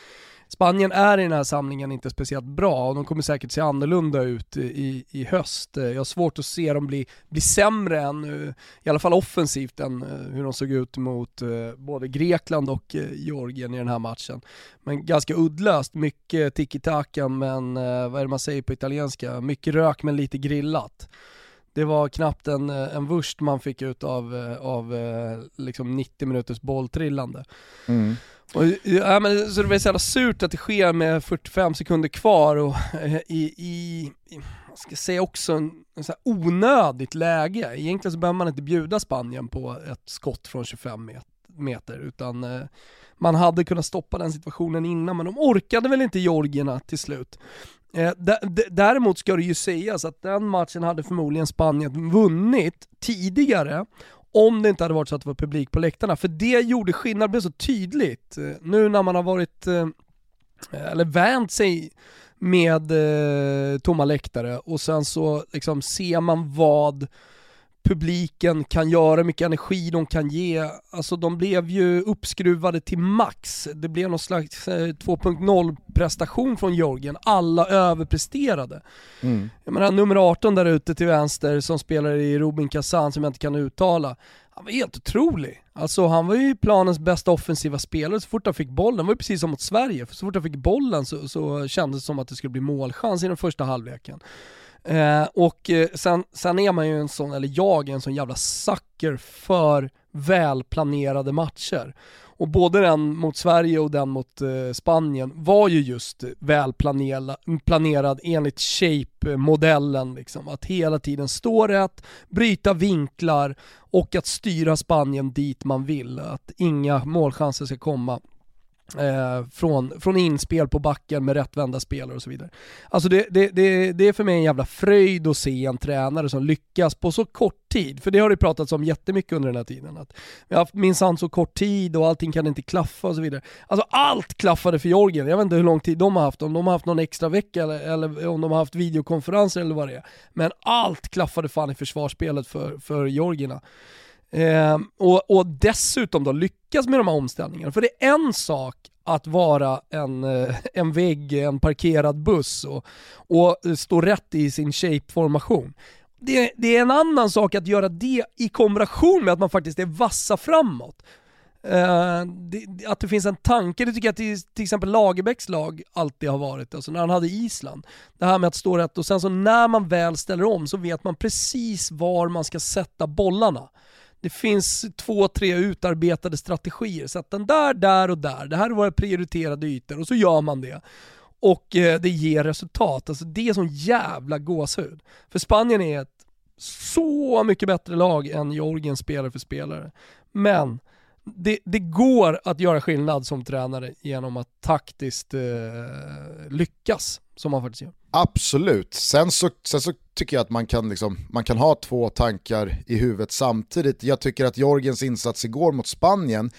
Spanien är i den här samlingen inte speciellt bra och de kommer säkert se annorlunda ut i, i höst. Jag har svårt att se dem bli, bli sämre än, eh, i alla fall offensivt, än eh, hur de såg ut mot eh, både Grekland och Georgien i den här matchen. Men ganska uddlöst, mycket tiki-taka men vad är det man säger på italienska? Mycket rök men lite grillat det var knappt en, en vurst man fick ut av, av liksom 90 minuters bolltrillande. Mm. Och, ja, men, så det var så jävla surt att det sker med 45 sekunder kvar och eh, i, i, i jag ska säga också en, en så onödigt läge. Egentligen så behöver man inte bjuda Spanien på ett skott från 25 meter utan eh, man hade kunnat stoppa den situationen innan men de orkade väl inte Georgierna till slut. Eh, däremot ska det ju sägas att den matchen hade förmodligen Spanien vunnit tidigare om det inte hade varit så att det var publik på läktarna. För det gjorde skillnad, det blev så tydligt. Eh, nu när man har varit, eh, eh, eller vänt sig med tomma läktare och sen så liksom ser man vad publiken kan göra, hur mycket energi de kan ge. Alltså de blev ju uppskruvade till max. Det blev någon slags 2.0 prestation från Jorgen. Alla överpresterade. Mm. Jag menar nummer 18 där ute till vänster som spelar i Robin Kazan som jag inte kan uttala. Han var helt otrolig. Alltså han var ju planens bästa offensiva spelare så fort han fick bollen. Det var ju precis som mot Sverige. Så fort han fick bollen så, så kändes det som att det skulle bli målchans i den första halvleken. Eh, och eh, sen, sen är man ju en sån, eller jag är en sån jävla sucker för välplanerade matcher. Och både den mot Sverige och den mot eh, Spanien var ju just välplanerad enligt shape-modellen. Liksom. Att hela tiden stå rätt, bryta vinklar och att styra Spanien dit man vill. Att inga målchanser ska komma Eh, från, från inspel på backen med rättvända spelare och så vidare. Alltså det, det, det, det är för mig en jävla fröjd att se en tränare som lyckas på så kort tid, för det har det pratats om jättemycket under den här tiden. Att vi har haft minsann så kort tid och allting kan inte klaffa och så vidare. Alltså allt klaffade för Jorgen, jag vet inte hur lång tid de har haft, om de har haft någon extra vecka eller, eller om de har haft videokonferenser eller vad det är. Men allt klaffade fan i försvarsspelet för, för Georgierna. Eh, och, och, dessutom då lyckas med de här omställningarna. För det är en sak att vara en, eh, en vägg, en parkerad buss och, och stå rätt i sin shape-formation. Det, det, är en annan sak att göra det i kombination med att man faktiskt är vassa framåt. Eh, det, att det finns en tanke, det tycker jag till, till exempel Lagerbäcks lag alltid har varit, alltså när han hade Island. Det här med att stå rätt och sen så när man väl ställer om så vet man precis var man ska sätta bollarna. Det finns två, tre utarbetade strategier. Sätt den där, där och där. Det här är våra prioriterade ytor och så gör man det. och eh, det ger resultat. Alltså det är sån jävla gåshud. För Spanien är ett så mycket bättre lag än Georgien spelare för spelare. Men det, det, går att göra skillnad som tränare genom att taktiskt eh, lyckas, som man faktiskt gör. Absolut, sen så, sen så tycker jag att man kan, liksom, man kan ha två tankar i huvudet samtidigt. Jag tycker att Jorgens insats igår mot Spanien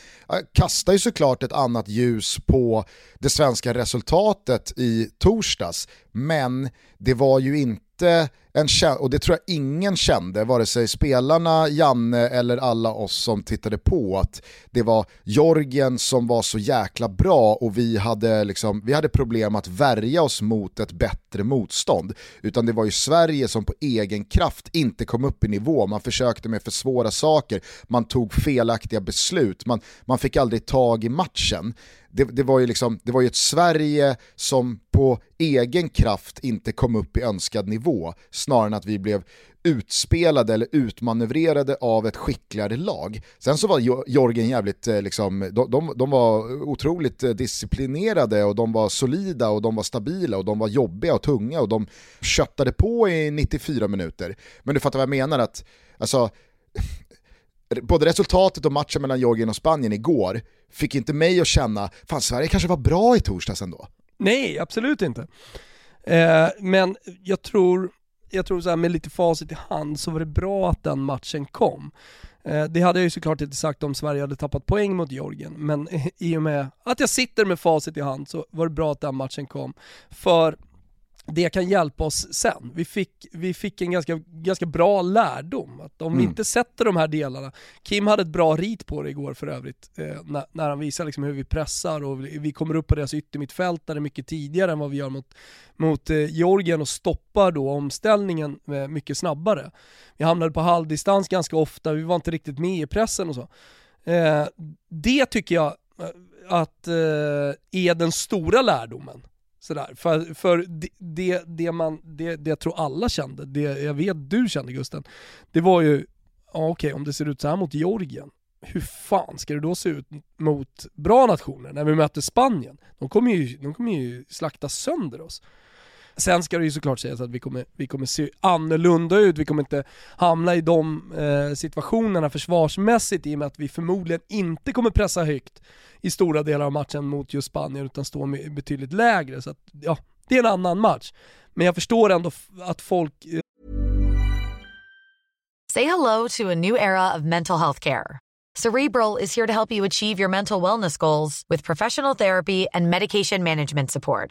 kastar ju såklart ett annat ljus på det svenska resultatet i torsdags, men det var ju inte en och det tror jag ingen kände, vare sig spelarna, Janne eller alla oss som tittade på, att det var Jorgen som var så jäkla bra och vi hade, liksom, vi hade problem att värja oss mot ett bättre motstånd. Utan det var ju Sverige som på egen kraft inte kom upp i nivå, man försökte med för svåra saker, man tog felaktiga beslut, man, man fick aldrig tag i matchen. Det, det, var ju liksom, det var ju ett Sverige som på egen kraft inte kom upp i önskad nivå, snarare än att vi blev utspelade eller utmanövrerade av ett skickligare lag. Sen så var Jorgen jävligt, eh, liksom, de, de, de, var otroligt eh, disciplinerade och de var solida och de var stabila och de var jobbiga och tunga och de köttade på i 94 minuter. Men du fattar vad jag menar att, alltså, både resultatet och matchen mellan Georgien och Spanien igår fick inte mig att känna, fan Sverige kanske var bra i torsdags ändå. Nej, absolut inte. Eh, men jag tror, jag tror så här, med lite facit i hand så var det bra att den matchen kom. Eh, det hade jag ju såklart inte sagt om Sverige hade tappat poäng mot Georgien, men i och med att jag sitter med facit i hand så var det bra att den matchen kom. För det kan hjälpa oss sen. Vi fick, vi fick en ganska, ganska bra lärdom, att om mm. vi inte sätter de här delarna, Kim hade ett bra rit på det igår för övrigt, eh, när, när, han visar liksom hur vi pressar och vi, vi kommer upp på deras yttermittfältare mycket tidigare än vad vi gör mot, mot eh, Georgien och stoppar då omställningen eh, mycket snabbare. Vi hamnade på halvdistans ganska ofta, vi var inte riktigt med i pressen och så. Eh, det tycker jag eh, att eh, är den stora lärdomen Sådär. För, för det, det, det, man, det, det jag tror alla kände, det jag vet du kände Gusten, det var ju, ja, okej om det ser ut så här mot Georgien, hur fan ska det då se ut mot bra nationer när vi möter Spanien? De kommer ju, de kommer ju slakta sönder oss. Sen ska det ju såklart sägas att vi kommer, vi kommer se annorlunda ut, vi kommer inte hamna i de eh, situationerna försvarsmässigt i och med att vi förmodligen inte kommer pressa högt i stora delar av matchen mot just Spanien utan stå betydligt lägre. Så att, ja, det är en annan match. Men jag förstår ändå att folk... Eh... Say hello to a new era of mental health care. Cerebral is here to help you achieve your mental wellness goals with professional therapy and medication management support.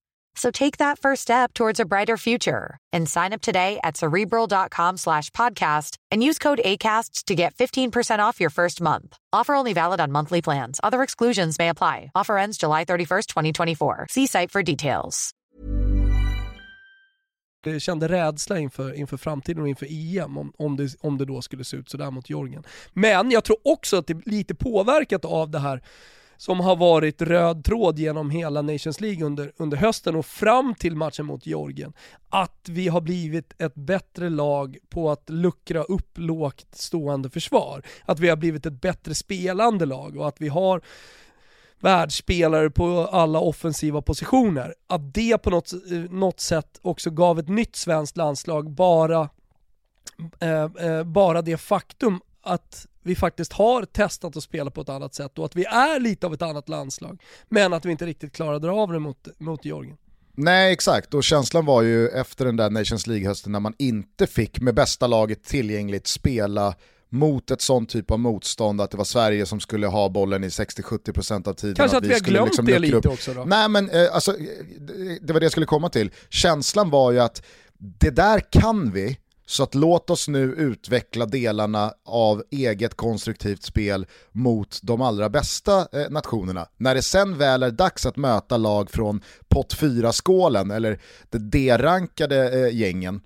So take that first step towards a brighter future and sign up today at cerebral.com slash podcast and use code ACasts to get 15% off your first month. Offer only valid on monthly plans. Other exclusions may apply. Offer ends July 31st, 2024. See site for details. Jag kände rädsla inför, inför framtiden och inför EM om, om, det, om det då skulle se ut sådär mot Jorgen. Men jag tror också att det är lite påverkat av det här som har varit röd tråd genom hela Nations League under, under hösten och fram till matchen mot Georgien. Att vi har blivit ett bättre lag på att luckra upp lågt stående försvar. Att vi har blivit ett bättre spelande lag och att vi har världsspelare på alla offensiva positioner. Att det på något, något sätt också gav ett nytt svenskt landslag bara, eh, eh, bara det faktum att vi faktiskt har testat att spela på ett annat sätt och att vi är lite av ett annat landslag. Men att vi inte riktigt klarade av det mot, mot Georgien. Nej exakt, och känslan var ju efter den där Nations League-hösten när man inte fick med bästa laget tillgängligt spela mot ett sånt typ av motstånd att det var Sverige som skulle ha bollen i 60-70% av tiden. Kanske att, att vi, har glömt liksom det lite upp. också då? Nej men eh, alltså, det var det jag skulle komma till. Känslan var ju att det där kan vi, så att låt oss nu utveckla delarna av eget konstruktivt spel mot de allra bästa eh, nationerna. När det sen väl är dags att möta lag från pott 4-skålen eller det D-rankade eh, gängen,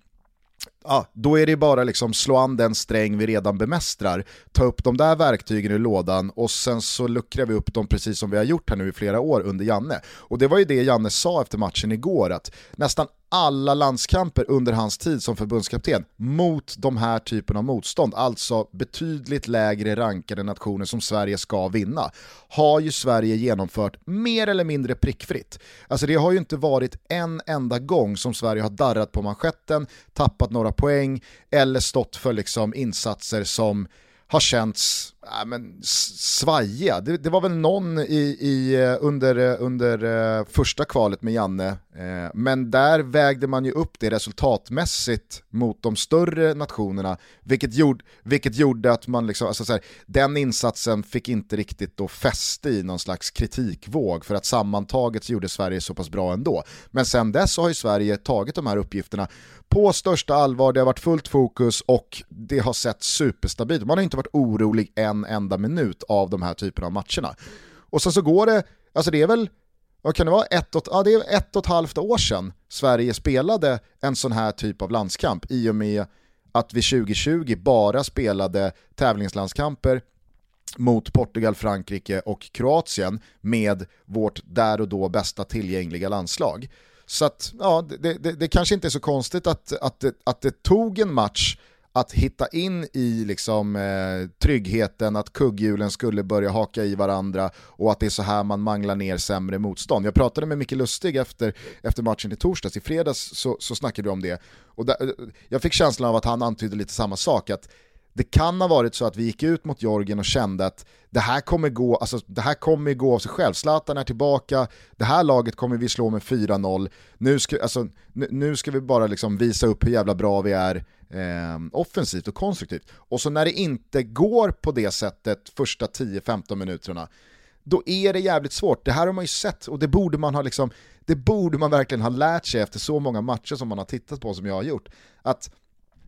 ja, då är det bara liksom slå an den sträng vi redan bemästrar, ta upp de där verktygen ur lådan och sen så luckrar vi upp dem precis som vi har gjort här nu i flera år under Janne. Och det var ju det Janne sa efter matchen igår, att nästan alla landskamper under hans tid som förbundskapten mot de här typen av motstånd, alltså betydligt lägre rankade nationer som Sverige ska vinna, har ju Sverige genomfört mer eller mindre prickfritt. Alltså det har ju inte varit en enda gång som Sverige har darrat på manschetten, tappat några poäng eller stått för liksom insatser som har känts äh, men, svajiga. Det, det, var väl någon i, i, eh, under, eh, under eh, första kvalet med Janne, men där vägde man ju upp det resultatmässigt mot de större nationerna, vilket gjorde, vilket gjorde att man liksom, alltså så här, den insatsen fick inte riktigt då fäste i någon slags kritikvåg, för att sammantaget så gjorde Sverige så pass bra ändå. Men sen dess har ju Sverige tagit de här uppgifterna på största allvar, det har varit fullt fokus och det har sett superstabilt. Man har inte varit orolig än, en enda minut av de här typerna av matcherna. Och sen så går det, alltså det är väl, vad kan det vara, ett och, ja, det är ett och ett halvt år sedan Sverige spelade en sån här typ av landskamp i och med att vi 2020 bara spelade tävlingslandskamper mot Portugal, Frankrike och Kroatien med vårt där och då bästa tillgängliga landslag. Så att, ja, det, det, det, kanske inte är så konstigt att, att, det, att det tog en match att hitta in i liksom, eh, tryggheten att kugghjulen skulle börja haka i varandra och att det är så här man manglar ner sämre motstånd. Jag pratade med Micke Lustig efter, efter matchen i torsdags, i fredags så, så snackade vi om det. Och där, eh, jag fick känslan av att han antydde lite samma sak, att det kan ha varit så att vi gick ut mot Jorgen och kände att det här kommer gå, alltså, det här kommer gå av sig själv. Zlatan är tillbaka, det här laget kommer vi slå med 4-0. Nu ska, alltså, nu ska vi bara liksom visa upp hur jävla bra vi är eh, offensivt och konstruktivt. Och så när det inte går på det sättet första 10-15 minuterna, då är det jävligt svårt. Det här har man ju sett och det borde man ha liksom, det borde man verkligen ha lärt sig efter så många matcher som man har tittat på som jag har gjort. Att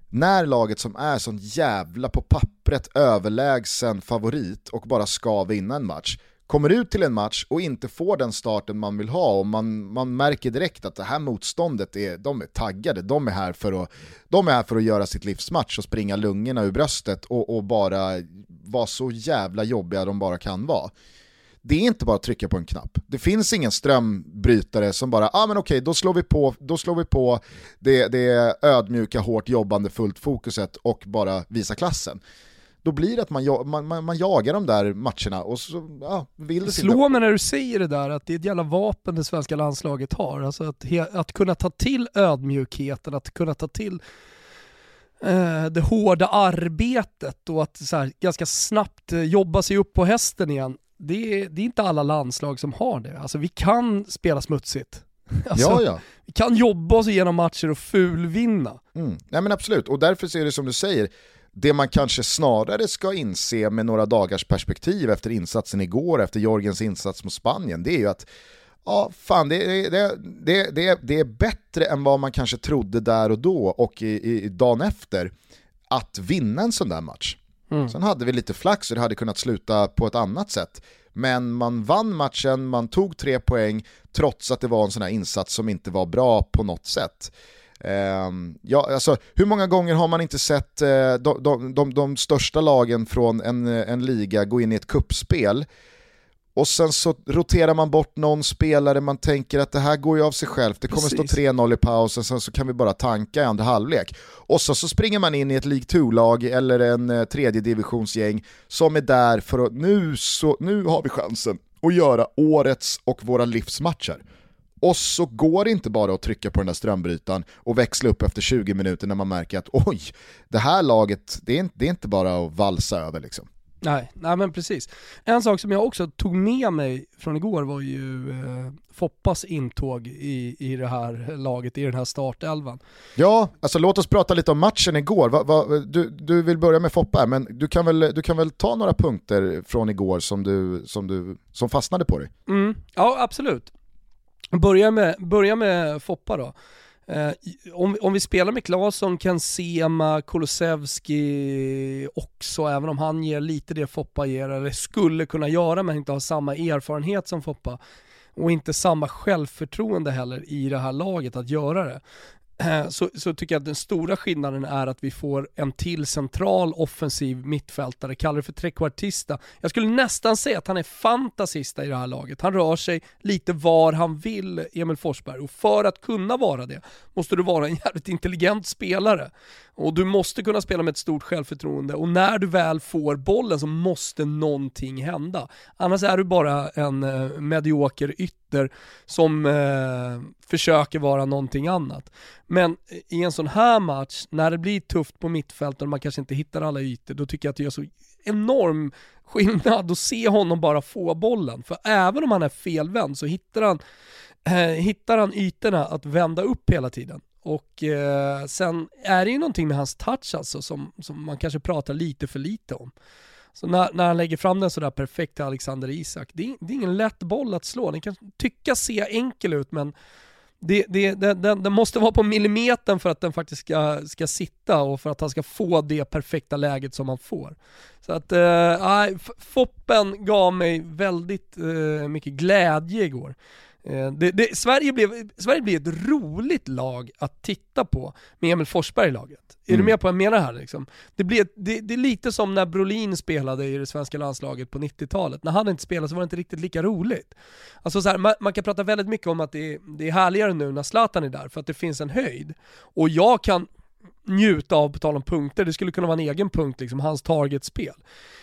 när laget som är sån jävla på pappret överlägsen favorit och bara ska vinna en match kommer ut till en match och inte får den starten man vill ha och man, man märker direkt att det här motståndet är, de är taggade, de är här för att, de är här för att göra sitt livsmatch och springa lungorna ur bröstet och, och bara vara så jävla jobbiga de bara kan vara det är inte bara att trycka på en knapp. Det finns ingen strömbrytare som bara, ah men okej, då slår vi på, då slår vi på det, det ödmjuka, hårt jobbande, fullt fokuset och bara visa klassen. Då blir det att man, man, man, man jagar de där matcherna och så ja, vill det Slå mig när du säger det där, att det är ett jävla vapen det svenska landslaget har. Alltså att, att kunna ta till ödmjukheten, att kunna ta till eh, det hårda arbetet och att så här, ganska snabbt eh, jobba sig upp på hästen igen det är, det är inte alla landslag som har det. Alltså vi kan spela smutsigt. Alltså, ja, ja. Vi kan jobba oss igenom matcher och fulvinna. Mm. Nej men absolut, och därför är det som du säger, det man kanske snarare ska inse med några dagars perspektiv efter insatsen igår, efter Jorgens insats mot Spanien, det är ju att ja, fan, det, det, det, det, det är bättre än vad man kanske trodde där och då och i, i dagen efter att vinna en sån där match. Mm. Sen hade vi lite flax och det hade kunnat sluta på ett annat sätt. Men man vann matchen, man tog tre poäng trots att det var en sån här insats som inte var bra på något sätt. Um, ja, alltså, hur många gånger har man inte sett uh, de, de, de, de, största lagen från en, en liga gå in i ett kuppspel och sen så roterar man bort någon spelare, man tänker att det här går ju av sig självt, det kommer Precis. stå 3-0 i pausen, sen så kan vi bara tanka i andra halvlek. Och så, så springer man in i ett League 2-lag eller en eh, tredje divisionsgäng som är där för att nu, så, nu har vi chansen att göra årets och våra livsmatcher. Och så går det inte bara att trycka på den där strömbrytaren och växla upp efter 20 minuter när man märker att oj, det här laget, det är, det är inte bara att valsa över liksom. Nej, nej men precis. En sak som jag också tog med mig från igår var ju eh, Foppas intåg i, i det här laget, i den här startelvan. Ja, alltså låt oss prata lite om matchen igår. Va, va, du, du vill börja med Foppa här, men du kan, väl, du kan väl ta några punkter från igår som, du, som, du, som fastnade på dig? Mm, ja, absolut. Börja med, börja med Foppa då. Eh, om, om vi spelar med Claesson, Kansema, Kulusevski också, även om han ger lite det Foppa ger, eller skulle kunna göra men inte har samma erfarenhet som Foppa och inte samma självförtroende heller i det här laget att göra det. Så, så, tycker jag att den stora skillnaden är att vi får en till central offensiv mittfältare, kallar det för trekvartista. Jag skulle nästan säga att han är fantasista i det här laget. Han rör sig lite var han vill, Emil Forsberg, och för att kunna vara det måste du vara en jävligt intelligent spelare. Och du måste kunna spela med ett stort självförtroende och när du väl får bollen så måste någonting hända. Annars är du bara en eh, medioker ytter som eh, försöker vara någonting annat. Men i en sån här match, när det blir tufft på mittfältet och man kanske inte hittar alla ytor, då tycker jag att det gör så enorm skillnad att se honom bara få bollen. För även om han är felvänd så hittar han, eh, hittar han ytorna att vända upp hela tiden. Och eh, sen är det ju någonting med hans touch alltså som, som man kanske pratar lite för lite om. Så när, när han lägger fram den sådär perfekt till Alexander Isak, det är, det är ingen lätt boll att slå. Den kan tyckas se enkel ut men det, det, den, den, måste vara på millimetern för att den faktiskt ska, ska sitta och för att han ska få det perfekta läget som han får. Så att, eh, Foppen gav mig väldigt eh, mycket glädje igår. Eh, det, det, Sverige, blev, Sverige blev ett roligt lag att titta på med Emil Forsberg i laget. Är mm. du med på vad jag menar här? Liksom? Det, blev, det, det, är lite som när Brolin spelade i det svenska landslaget på 90-talet. När han inte spelade så var det inte riktigt lika roligt. Alltså så här, man, man, kan prata väldigt mycket om att det, det är härligare nu när Zlatan är där, för att det finns en höjd. Och jag kan njuta av, på tal om punkter, det skulle kunna vara en egen punkt, liksom, hans targetspel.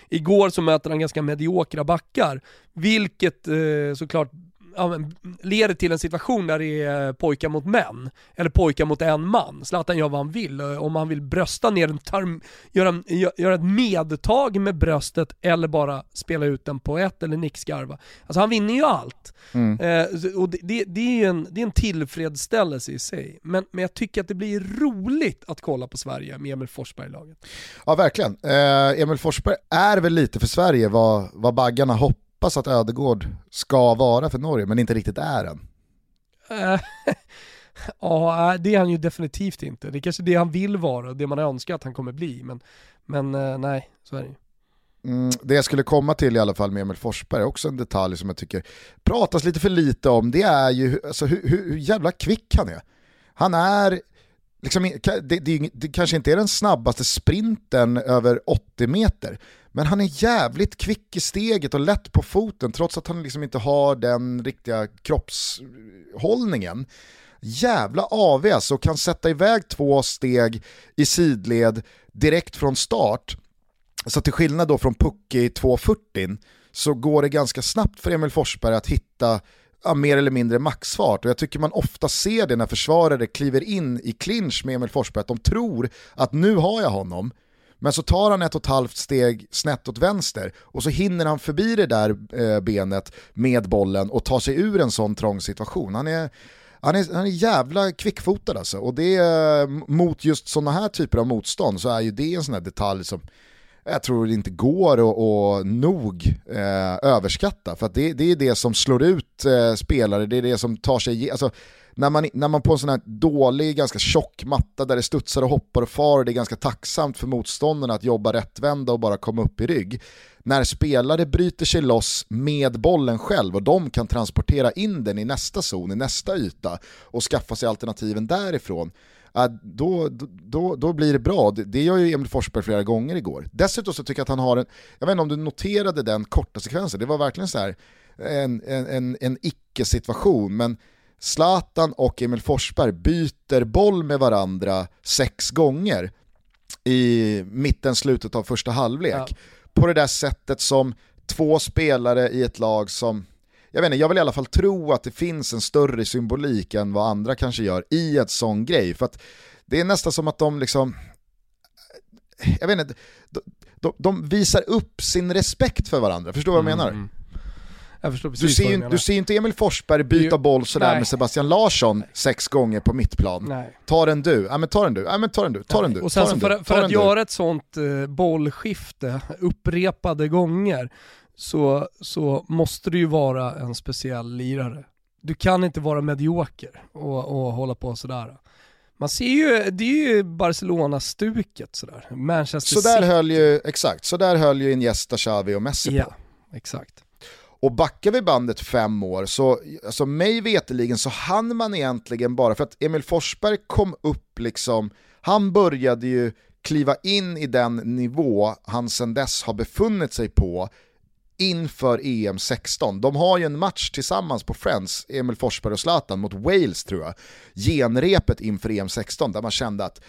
Igår så möter han ganska mediokra backar, vilket eh, såklart ja, leder till en situation där det är pojkar mot män, eller pojkar mot en man. Zlatan gör vad han vill, om han vill brösta ner en tarm, göra, göra ett medtag med bröstet eller bara spela ut den på ett eller nickskarva. Alltså han vinner ju allt. Mm. Eh, och det, det, det, är en, det är en tillfredsställelse i sig. Men, men jag tycker att det blir roligt att kolla på Sverige med Emil Forsberg-laget. Ja verkligen. Eh, Emil Forsberg är väl lite för Sverige vad, vad baggarna hoppas hoppas att Ödegård ska vara för Norge, men inte riktigt är än. ja, det är han ju definitivt inte. Det är kanske det han vill vara, det man önskar att han kommer bli, men, men eh, nej, så är det Mm, det jag skulle komma till i alla fall med Emil Forsberg, också en detalj som jag tycker pratas lite för lite om, det är ju alltså, hur, hur, hur jävla kvick han är. Han är, liksom, det, det, det kanske inte är den snabbaste sprinten över 80 meter, men han är jävligt kvick i steget och lätt på foten trots att han liksom inte har den riktiga kroppshållningen. Jävla AV alltså, kan sätta iväg två steg i sidled direkt från start. Så till skillnad då från Pucke i 240 så går det ganska snabbt för Emil Forsberg att hitta ja, mer eller mindre maxfart och jag tycker man ofta ser det när försvarare kliver in i clinch med Emil Forsberg, att de tror att nu har jag honom, men så tar han ett och ett halvt steg snett åt vänster och så hinner han förbi det där eh, benet med bollen och tar sig ur en sån trång situation. Han är, han är, han är jävla kvickfotad alltså. Och det, eh, mot just sådana här typer av motstånd så är ju det en sån här detalj som jag tror det inte går att nog eh, överskatta. För det, det är det som slår ut eh, spelare, det är det som tar sig... Alltså, när man, när man på en sån här dålig, ganska tjock matta där det studsar och hoppar och far och det är ganska tacksamt för motståndarna att jobba rättvända och bara komma upp i rygg. När spelare bryter sig loss med bollen själv och de kan transportera in den i nästa zon, i nästa yta och skaffa sig alternativen därifrån, då, då, då blir det bra. Det gör ju Emil Forsberg flera gånger igår. Dessutom så tycker jag att han har en, jag vet inte om du noterade den korta sekvensen, det var verkligen så här en, en, en, en icke-situation, men Zlatan och Emil Forsberg byter boll med varandra sex gånger i mitten, slutet av första halvlek. Ja. På det där sättet som två spelare i ett lag som, jag vet inte, jag vill i alla fall tro att det finns en större symbolik än vad andra kanske gör i ett sån grej. För att det är nästan som att de liksom, jag vet inte, de, de, de visar upp sin respekt för varandra, förstår du vad jag menar? Mm. Jag förstår precis du ser, ju, du ser inte Emil Forsberg byta boll sådär nej. med Sebastian Larsson sex gånger på mittplan. Nej. Ta den du, ja men ta den du, ja men ta den du, ta den du. Och sen så för, för att göra ett sånt uh, bollskifte upprepade gånger så, så måste du ju vara en speciell lirare. Du kan inte vara medioker och, och hålla på sådär. Man ser ju, det är ju Barcelona-stuket sådär. Manchester Så där City. höll ju, exakt, så där höll ju Iniesta, Xavi och Messi på. Ja, exakt. Och backar vi bandet fem år så, alltså mig veteligen så hann man egentligen bara, för att Emil Forsberg kom upp liksom, han började ju kliva in i den nivå han sedan dess har befunnit sig på inför EM 16. De har ju en match tillsammans på Friends, Emil Forsberg och Zlatan mot Wales tror jag, genrepet inför EM 16 där man kände att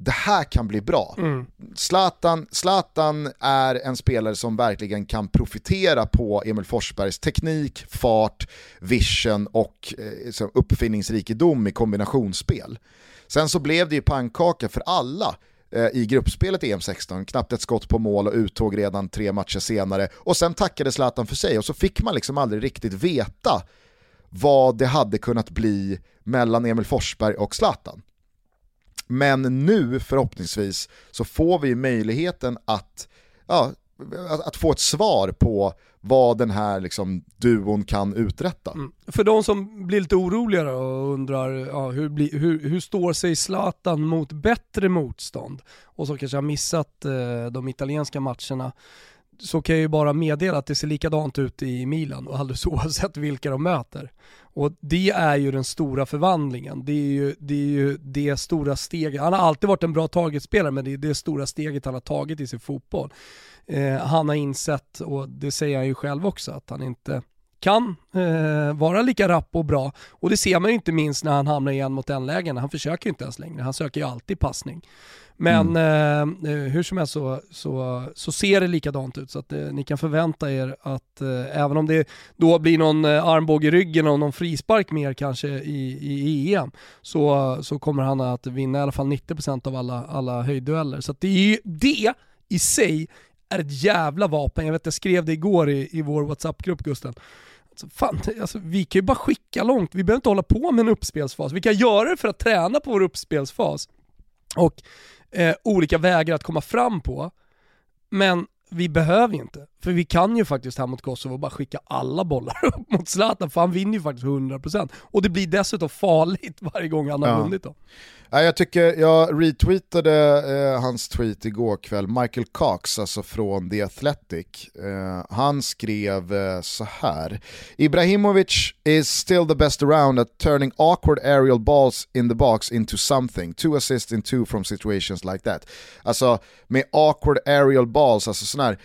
det här kan bli bra. Mm. Zlatan, Zlatan är en spelare som verkligen kan profitera på Emil Forsbergs teknik, fart, vision och eh, uppfinningsrikedom i kombinationsspel. Sen så blev det ju pannkaka för alla Eh, i gruppspelet i EM16, knappt ett skott på mål och uttåg redan tre matcher senare. Och sen tackade Zlatan för sig och så fick man liksom aldrig riktigt veta vad det hade kunnat bli mellan Emil Forsberg och Zlatan. Men nu förhoppningsvis så får vi möjligheten att, ja, att, att få ett svar på vad den här liksom, duon kan uträtta. Mm. För de som blir lite oroliga och undrar ja, hur, bli, hur, hur står sig Zlatan mot bättre motstånd och som kanske har missat eh, de italienska matcherna så kan jag ju bara meddela att det ser likadant ut i Milan och alldeles oavsett vilka de möter. Och det är ju den stora förvandlingen. Det är ju det, är ju det stora steget. Han har alltid varit en bra targetspelare men det är det stora steget han har tagit i sin fotboll. Eh, han har insett, och det säger han ju själv också, att han inte kan eh, vara lika rapp och bra. Och det ser man ju inte minst när han hamnar i en mot en lägen. Han försöker ju inte ens längre, han söker ju alltid passning. Men mm. eh, hur som helst så, så, så ser det likadant ut så att eh, ni kan förvänta er att eh, även om det då blir någon eh, armbåge i ryggen och någon frispark mer kanske i, i EM så, så kommer han att vinna i alla fall 90% av alla, alla höjddueller. Så det, är ju, det i sig är ett jävla vapen. Jag vet jag skrev det igår i, i vår WhatsApp-grupp Gusten. Alltså, fan, alltså, vi kan ju bara skicka långt, vi behöver inte hålla på med en uppspelsfas. Vi kan göra det för att träna på vår uppspelsfas. Och eh, olika vägar att komma fram på. Men vi behöver ju inte. För vi kan ju faktiskt här mot Kosovo bara skicka alla bollar upp mot Zlatan, för han vinner ju faktiskt 100%. Och det blir dessutom farligt varje gång han har Ja. vunnit då. Ja, jag tycker, jag retweetade eh, hans tweet igår kväll, Michael Cox, alltså från The Athletic. Eh, han skrev eh, så här. Ibrahimovic is still the best around at turning awkward aerial balls in the box into something. Two assists in two from situations like that. Alltså med awkward aerial balls, alltså sån här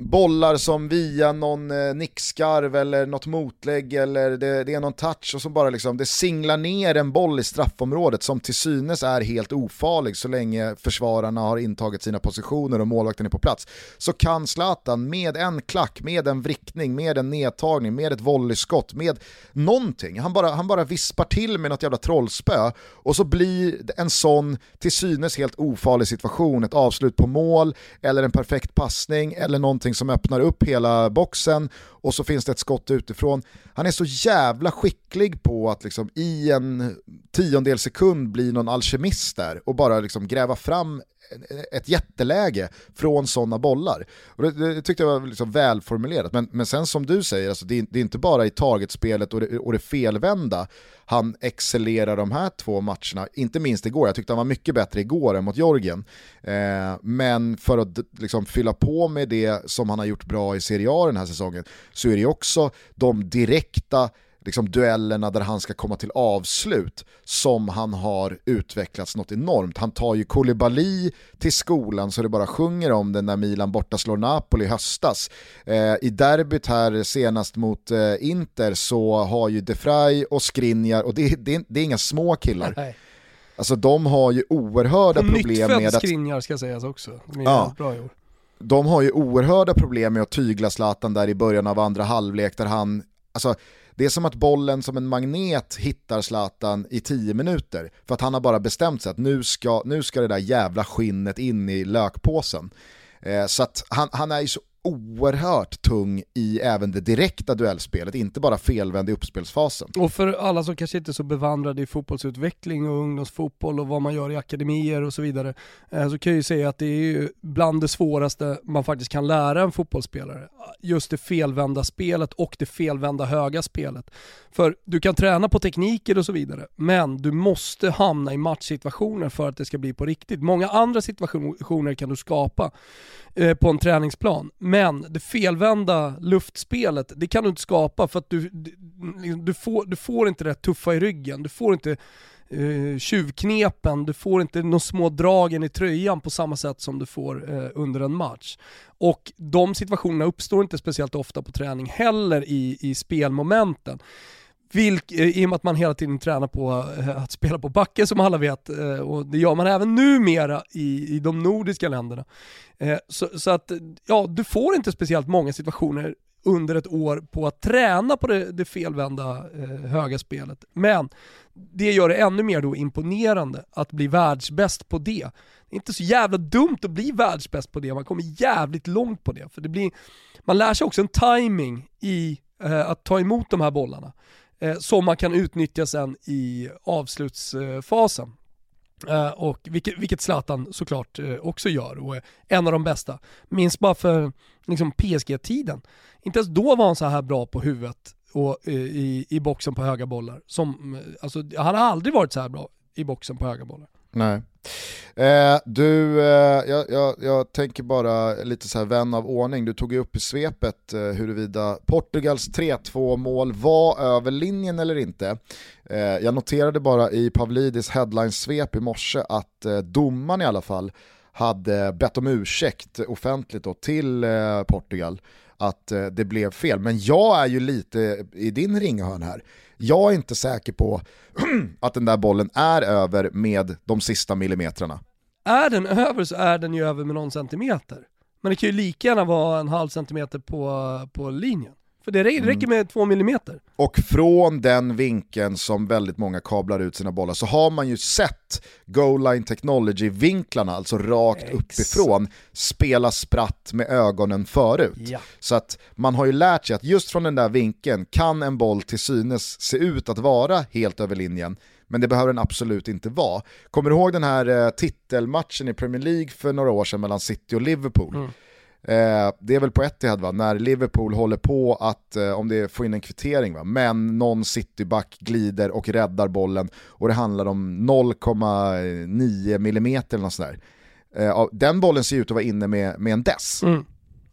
bollar som via någon eh, nickskarv eller något motlägg eller det, det är någon touch och så bara liksom det singlar ner en boll i straffområdet som till synes är helt ofarlig så länge försvararna har intagit sina positioner och målvakten är på plats. Så kan Zlatan med en klack, med en vrickning, med en nedtagning, med ett volleyskott, med någonting. Han bara, han bara vispar till med något jävla trollspö och så blir en sån till synes helt ofarlig situation ett avslut på mål eller en perfekt passning eller någonting som öppnar upp hela boxen och så finns det ett skott utifrån. Han är så jävla skicklig på att liksom i en tiondel sekund bli någon alkemist där och bara liksom gräva fram ett jätteläge från sådana bollar. Och det, det tyckte jag var liksom välformulerat, men, men sen som du säger, alltså det, är, det är inte bara i targetspelet och det, och det felvända han excellerar de här två matcherna, inte minst igår, jag tyckte han var mycket bättre igår än mot Jorgen. Eh, men för att liksom fylla på med det som han har gjort bra i Serie A den här säsongen, så är det också de direkt direkta liksom duellerna där han ska komma till avslut som han har utvecklats något enormt. Han tar ju Koulibaly till skolan så det bara sjunger om det när Milan borta slår Napoli i höstas. Eh, I derbyt här senast mot eh, Inter så har ju De Vrij och Skriniar, och det, det, det är inga små killar, Nej. alltså de har ju oerhörda På problem med att Skriniar ska sägas också. De Ja. bra i år. de har ju oerhörda problem med att tygla Zlatan där i början av andra halvlek där han, alltså det är som att bollen som en magnet hittar Zlatan i 10 minuter för att han har bara bestämt sig att nu ska, nu ska det där jävla skinnet in i lökpåsen. Eh, så att han, han är ju så oerhört tung i även det direkta duellspelet, inte bara felvänd i uppspelsfasen. Och för alla som kanske inte är så bevandrade i fotbollsutveckling och ungdomsfotboll och vad man gör i akademier och så vidare, eh, så kan jag ju säga att det är bland det svåraste man faktiskt kan lära en fotbollsspelare. Just det felvända spelet och det felvända höga spelet. För du kan träna på tekniker och så vidare, men du måste hamna i matchsituationer för att det ska bli på riktigt. Många andra situationer kan du skapa eh, på en träningsplan, men det felvända luftspelet, det kan du inte skapa för att du, du, får, du får inte det tuffa i ryggen, du får inte eh, tjuvknepen, du får inte de små dragen i tröjan på samma sätt som du får eh, under en match. Och de situationerna uppstår inte speciellt ofta på träning heller i, i spelmomenten. Vilk, eh, I och med att man hela tiden tränar på eh, att spela på backe som alla vet, eh, och det gör man även numera i, i de nordiska länderna. Så, så att, ja, du får inte speciellt många situationer under ett år på att träna på det, det felvända eh, höga spelet. Men det gör det ännu mer då imponerande att bli världsbäst på det. Det är inte så jävla dumt att bli världsbäst på det, man kommer jävligt långt på det. För det blir, man lär sig också en timing i eh, att ta emot de här bollarna eh, som man kan utnyttja sen i avslutsfasen. Eh, och vilket, vilket Zlatan såklart eh, också gör och är en av de bästa. Minns bara för liksom, PSG-tiden. Inte ens då var han så här bra på huvudet och eh, i, i boxen på höga bollar. Som, eh, alltså, han har aldrig varit så här bra i boxen på höga bollar. Nej. Eh, du, eh, jag, jag, jag, tänker bara lite så här vän av ordning, du tog ju upp i svepet eh, huruvida Portugals 3-2 mål var över linjen eller inte. Eh, jag noterade bara i Pavlidis headline-svep i morse att eh, domaren i alla fall hade bett om ursäkt offentligt då till eh, Portugal att eh, det blev fel. Men jag är ju lite i din ringhörn här. Jag är inte säker på att den där bollen är över med de sista millimetrarna. Är den över så är den ju över med någon centimeter. Men det kan ju lika gärna vara en halv centimeter på, på linjen. För det räcker mm. med två millimeter. Och från den vinkeln som väldigt många kablar ut sina bollar så har man ju sett goal line technology-vinklarna, alltså rakt Ex. uppifrån, spela spratt med ögonen förut. Ja. Så att man har ju lärt sig att just från den där vinkeln kan en boll till synes se ut att vara helt över linjen, men det behöver den absolut inte vara. Kommer du ihåg den här eh, titelmatchen i Premier League för några år sedan mellan City och Liverpool? Mm Eh, det är väl på Etihad va, när Liverpool håller på att, eh, om det får in en kvittering va, men någon cityback glider och räddar bollen och det handlar om 0,9 mm eller något sådär. Eh, den bollen ser ut att vara inne med, med en dess. Mm.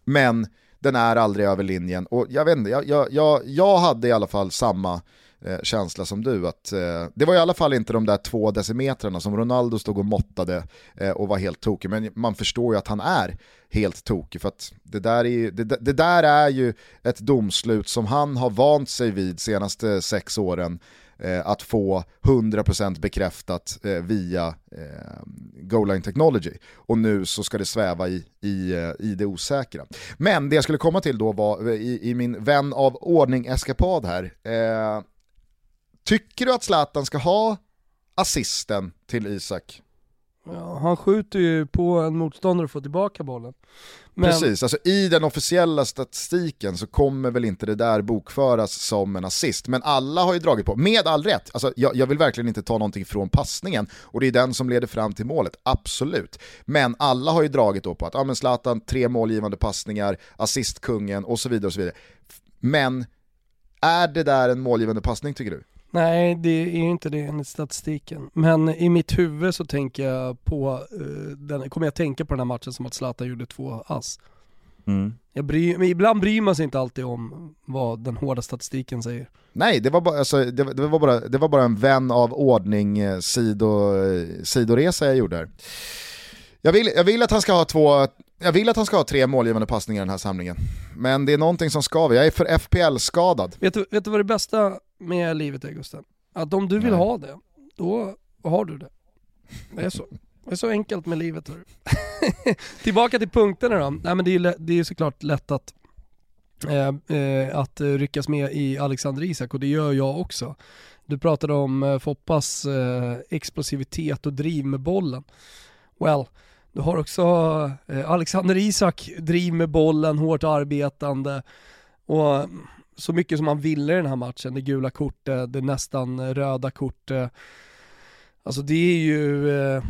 Men den är aldrig över linjen och jag vet inte, jag, jag, jag, jag hade i alla fall samma eh, känsla som du. Att, eh, det var i alla fall inte de där två decimetrarna som Ronaldo stod och måttade eh, och var helt tokig, men man förstår ju att han är helt tokig. För att det där, är, det, det där är ju ett domslut som han har vant sig vid senaste sex åren eh, att få 100% bekräftat eh, via eh, Goal Line Technology. Och nu så ska det sväva i, i, eh, i det osäkra. Men det jag skulle komma till då var eh, i, i min vän av ordning-eskapad här, eh, Tycker du att Zlatan ska ha assisten till Isak? Ja, han skjuter ju på en motståndare och får tillbaka bollen. Men... Precis, alltså i den officiella statistiken så kommer väl inte det där bokföras som en assist. Men alla har ju dragit på, med all rätt, alltså jag, jag vill verkligen inte ta någonting från passningen och det är den som leder fram till målet, absolut. Men alla har ju dragit då på att, ja men Zlatan, tre målgivande passningar, assistkungen och så vidare och så vidare. Men är det där en målgivande passning tycker du? Nej, det är inte det enligt statistiken. Men i mitt huvud så tänker jag på, uh, den, kommer jag tänka på den här matchen som att Zlatan gjorde två ass. Mm. Jag bry, men ibland bryr man sig inte alltid om vad den hårda statistiken säger. Nej, det var bara, alltså, det, det, var bara, det var bara en vän av ordning eh, sido, eh, sidoresa jag gjorde här. Jag vill, jag vill att han ska ha två, jag vill att han ska ha tre målgivande passningar i den här samlingen. Men det är någonting som skaver, jag är för FPL-skadad. Vet du, vet du vad det bästa med livet är Gusten? Att om du vill Nej. ha det, då har du det. Det är så. Det är så enkelt med livet. Tillbaka till punkterna då. Nej men det är, det är såklart lätt att, eh, eh, att ryckas med i Alexander Isak och det gör jag också. Du pratade om eh, Foppas eh, explosivitet och driv med bollen. Well, Du har också eh, Alexander Isak, driv med bollen, hårt arbetande. Och så mycket som han ville i den här matchen, det gula kortet, det nästan röda kortet. Alltså det är ju, eh,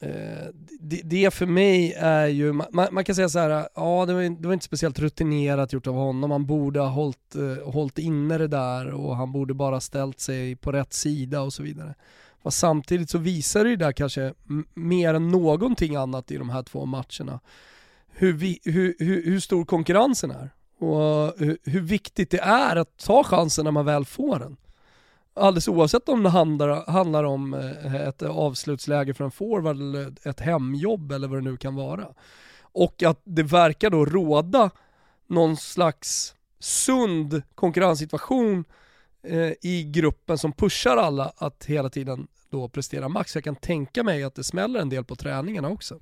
eh det, det, för mig är ju, man, man, kan säga så här, ja det var, det var, inte speciellt rutinerat gjort av honom, han borde ha hållit, eh, hållit inne det där och han borde bara ställt sig på rätt sida och så vidare. Fast samtidigt så visar det ju där kanske mer än någonting annat i de här två matcherna hur, vi, hur, hur, hur stor konkurrensen är och hur, viktigt det är att ta chansen när man väl får den. Alldeles oavsett om det handlar, handlar om eh, ett avslutsläge för en forward eller ett hemjobb eller vad det nu kan vara. Och att det verkar då råda någon slags sund konkurrenssituation eh, i gruppen som pushar alla att hela tiden då prestera max. Jag kan tänka mig att det smäller en del på träningarna också.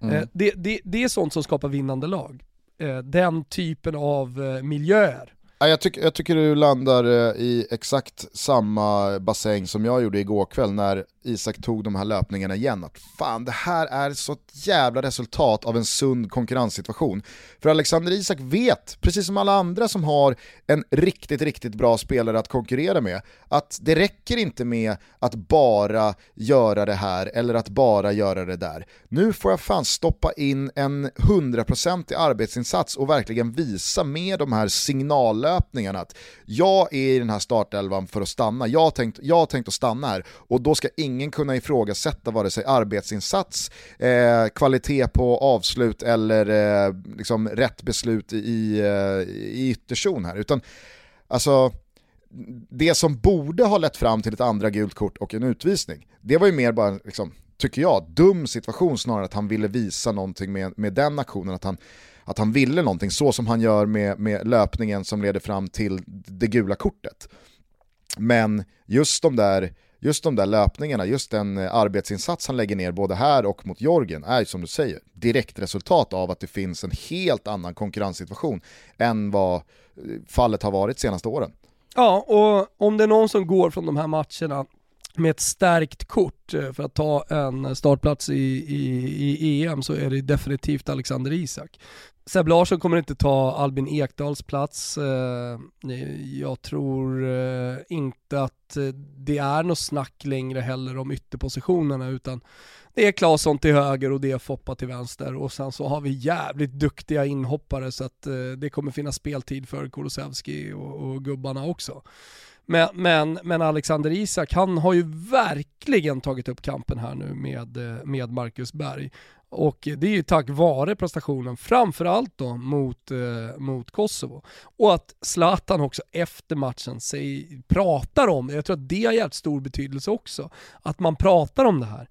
Mm. Eh, det, det, det är sånt som skapar vinnande lag. Eh, den typen av eh, miljöer. Jag tycker, jag tycker du landar eh, i exakt samma bassäng som jag gjorde igår kväll när Isak tog de här löpningarna igen. Att fan, det här är så ett jävla resultat av en sund konkurrenssituation. För Alexander Isak vet, precis som alla andra som har en riktigt, riktigt bra spelare att konkurrera med, att det räcker inte med att bara göra det här eller att bara göra det där. Nu får jag fan stoppa in en hundraprocentig arbetsinsats och verkligen visa med de här signallöpningarna att jag är i den här startelvan för att stanna. Jag har tänkt, jag har tänkt att stanna här och då ska ingen ingen kunna ifrågasätta vare sig arbetsinsats, eh, kvalitet på avslut eller eh, liksom rätt beslut i, eh, i ytterzon här. Utan alltså, det som borde ha lett fram till ett andra gult kort och en utvisning, det var ju mer bara, liksom, tycker jag, dum situation snarare att han ville visa någonting med, med den aktionen, att han, att han ville någonting, så som han gör med, med löpningen som leder fram till det gula kortet. Men just de där just de där löpningarna, just den eh, arbetsinsats han lägger ner både här och mot Jorgen är som du säger, direkt resultat av att det finns en helt annan konkurrenssituation än vad eh, fallet har varit senaste åren. Ja, och om det är någon som går från de här matcherna med ett stärkt kort eh, för att ta en startplats i, i, i EM så är det definitivt Alexander Isak. Seb Larsson kommer inte ta Albin Ekdals plats. Eh, jag tror eh, inte att eh, det är något snack längre heller om ytterpositionerna utan det är Claesson till höger och det är Foppa till vänster och sen så har vi jävligt duktiga inhoppare så att det kommer finnas speltid för Kulusevski och, och gubbarna också. Men, men, men Alexander Isak, han har ju verkligen tagit upp kampen här nu med, med Marcus Berg. Och det är ju tack vare prestationen, framförallt då mot, eh, mot Kosovo. Och att Zlatan också efter matchen säger, pratar om det, jag tror att det har jävligt stor betydelse också. Att man pratar om det här.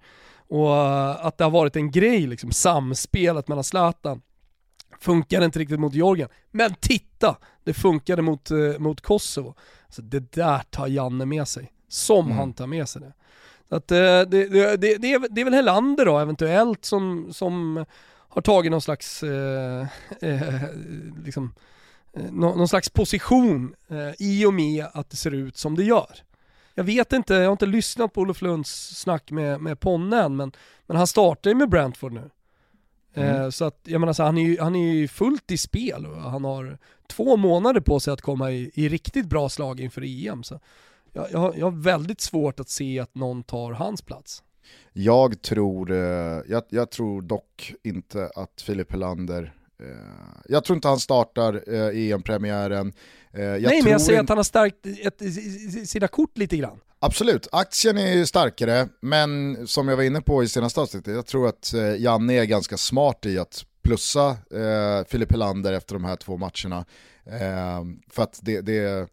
Och att det har varit en grej, liksom, samspelet mellan Zlatan Funkade inte riktigt mot Georgien. Men titta! Det funkade mot, eh, mot Kosovo. Så det där tar Janne med sig. Som mm. han tar med sig det. Att, eh, det, det, det, det, är, väl Helander då eventuellt som, som har tagit någon slags, eh, eh, liksom, eh, någon slags position eh, i och med att det ser ut som det gör. Jag vet inte, jag har inte lyssnat på Olof Lunds snack med, med Ponne än, men, men han startar ju med Brentford nu. Mm. Eh, så att, jag menar så, han är ju han är ju fullt i spel och han har två månader på sig att komma i, i riktigt bra slag inför EM. Så jag, jag, har, jag har väldigt svårt att se att någon tar hans plats. Jag tror, eh, jag, jag tror dock inte att Filip Helander eh, jag tror inte han startar EM-premiären. Nej men jag säger att han har stärkt ett, sina kort lite grann. Absolut, aktien är ju starkare, men som jag var inne på i senaste avsnittet, jag tror att eh, Janne är ganska smart i att plussa eh, Filip Helander efter de här två matcherna. Eh, för att det, det,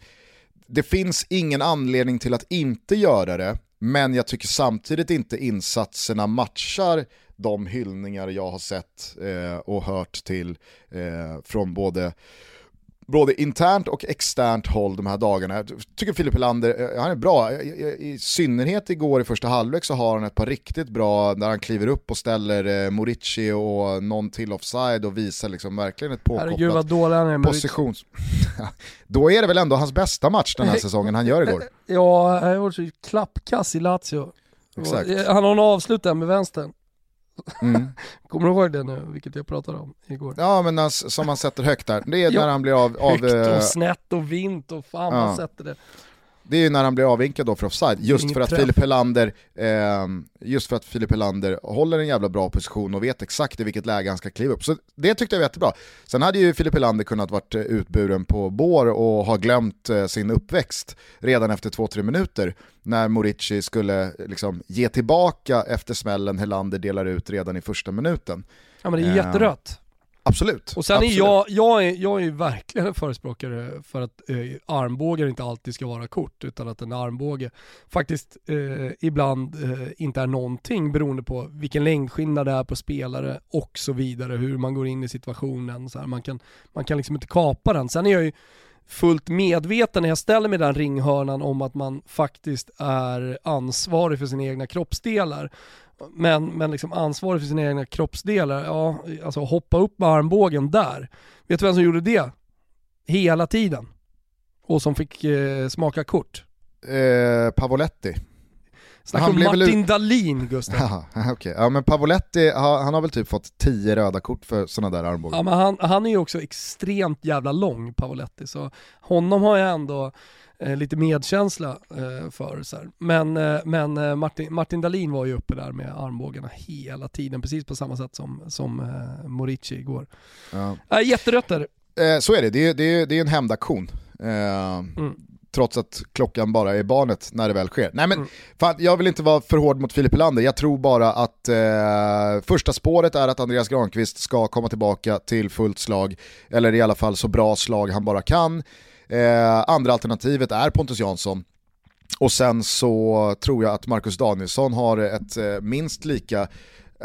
det finns ingen anledning till att inte göra det, men jag tycker samtidigt inte insatserna matchar de hyllningar jag har sett eh, och hört till eh, från både både internt och externt håll de här dagarna. Jag tycker Filip Helander, eh, han är bra. I synnerhet igår i första halvlek så har han ett par riktigt bra där han kliver upp och ställer eh, Morici och någon till offside och visar liksom verkligen ett påkopplat Herregud vad dålig han är positions... Då är det väl ändå hans bästa match den här säsongen han gör igår. Ja, han har varit så klappkass i Lazio. Exakt. Han har en avslut där med vänstern. Mm. Kommer du ihåg det nu, vilket jag pratade om igår? Ja men alltså, som man sätter högt där, det är Ja. när han blir av, av Högt eh, och snett och vint och fan Ja. man sätter det. Det är ju när han blir avvinkad då för offside, just Ingen för att träff. Filip Helander, eh, just för att Filip Helander håller en jävla bra position och vet exakt i vilket läge han ska kliva upp. Så det tyckte jag var jättebra. Sen hade ju Filip Helander kunnat varit eh, utburen på bår och ha glömt eh, sin uppväxt redan efter två-tre minuter när Morici skulle liksom ge tillbaka efter smällen Helander delar ut redan i första minuten. Ja men det är Ja. jätterött. Absolut. Och sen Absolut. är jag, jag, är, jag är ju verkligen en förespråkare för att eh, armbågar inte alltid ska vara kort, utan att en armbåge faktiskt eh, ibland eh, inte är någonting beroende på vilken längdskillnad det är på spelare och så vidare, hur man går in i situationen. Så här, man, kan, man kan liksom inte kapa den. Sen är jag ju fullt medveten när jag ställer mig den ringhörnan om att man faktiskt är ansvarig för sina egna kroppsdelar. Men, men liksom ansvarig för sina egna kroppsdelar, ja, alltså hoppa upp med armbågen där. Vet du vem som gjorde det? Hela tiden. Och som fick eh, smaka kort. Eh, Pavoletti. Snacka om väl Martin ut- Dahlin Gustav. Jaha, okej. Ja men Pavoletti, ha- han har väl typ fått tio röda kort för sådana där armbågar. Ja, men han, han är ju också extremt jävla lång, Pavoletti, så honom har jag ändå lite medkänsla eh, för. Så här. Men, eh, men eh, Martin, Martin Dahlin var ju uppe där med armbågarna hela tiden, precis på samma sätt som, som eh, Morici igår. Ja. Jätterött är det. Eh, så är det, det är, det är, det är en hämndaktion. Eh, Trots att klockan bara är barnet när det väl sker. Nej men, Mm. fan, jag vill inte vara för hård mot Filip Helander, jag tror bara att eh, första spåret är att Andreas Granqvist ska komma tillbaka till fullt slag, eller i alla fall så bra slag han bara kan. Eh, andra alternativet är Pontus Jansson. Och sen så tror jag att Marcus Danielsson har ett eh, minst lika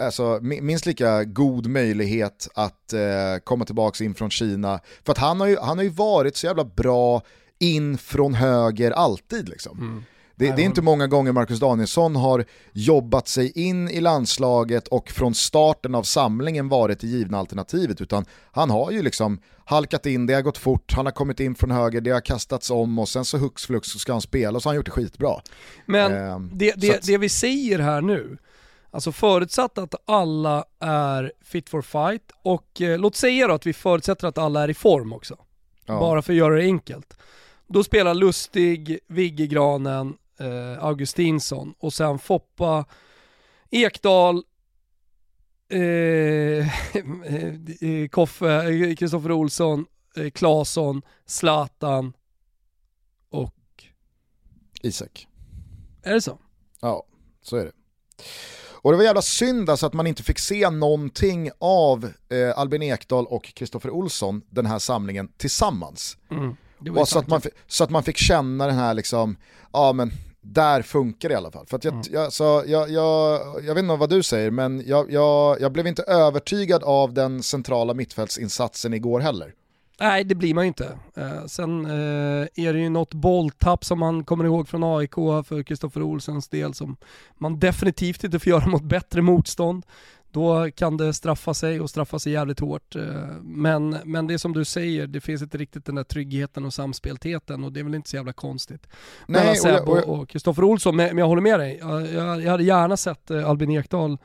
Alltså, minst lika god möjlighet att eh, komma tillbaka in från Kina. För att han har, ju, han har ju varit så jävla bra in från höger alltid. Liksom. Mm. Det, det är inte många gånger Marcus Danielsson har jobbat sig in i landslaget och från starten av samlingen varit det givna alternativet utan han har ju liksom halkat in, det har gått fort, han har kommit in från höger, det har kastats om och sen så hux flux så ska han spela och så har han gjort det skitbra. Men Ehm, det, det, att- det vi säger här nu, alltså förutsatt att alla är fit for fight och eh, låt säga då att vi förutsätter att alla är i form också. Ja. Bara för att göra det enkelt. Då spelar Lustig, Vigge Granen, eh, Augustinsson och sen Foppa, Ekdal, eh, eh, Koffe, eh, Kristoffer Olsson, eh, Claesson, Zlatan och... Isak. Är det så? Ja, så är det. Och det var jävla synd alltså att man inte fick se någonting av eh, Albin Ekdal och Kristoffer Olsson den här samlingen tillsammans. Mm. Så, att man, så att man fick känna den här liksom, ja men där funkar det i alla fall. För att jag, Mm. jag, så, jag, jag, jag vet inte vad du säger, men jag, jag, jag blev inte övertygad av den centrala mittfältsinsatsen igår heller. Nej, det blir man ju inte. Eh, sen eh, är det ju något bolltapp som man kommer ihåg från AIK för Kristoffer Olssons del som man definitivt inte får göra mot bättre motstånd. Då kan det straffa sig och straffa sig jävligt hårt. Eh, men, men det är som du säger, det finns inte riktigt den där tryggheten och samspeltheten och det är väl inte så jävla konstigt. Mellan Nej, och jag- Seb och och, jag- och Kristoffer Olsson, men, men jag håller med dig. Jag, jag, jag hade gärna sett eh, Albin Ekdal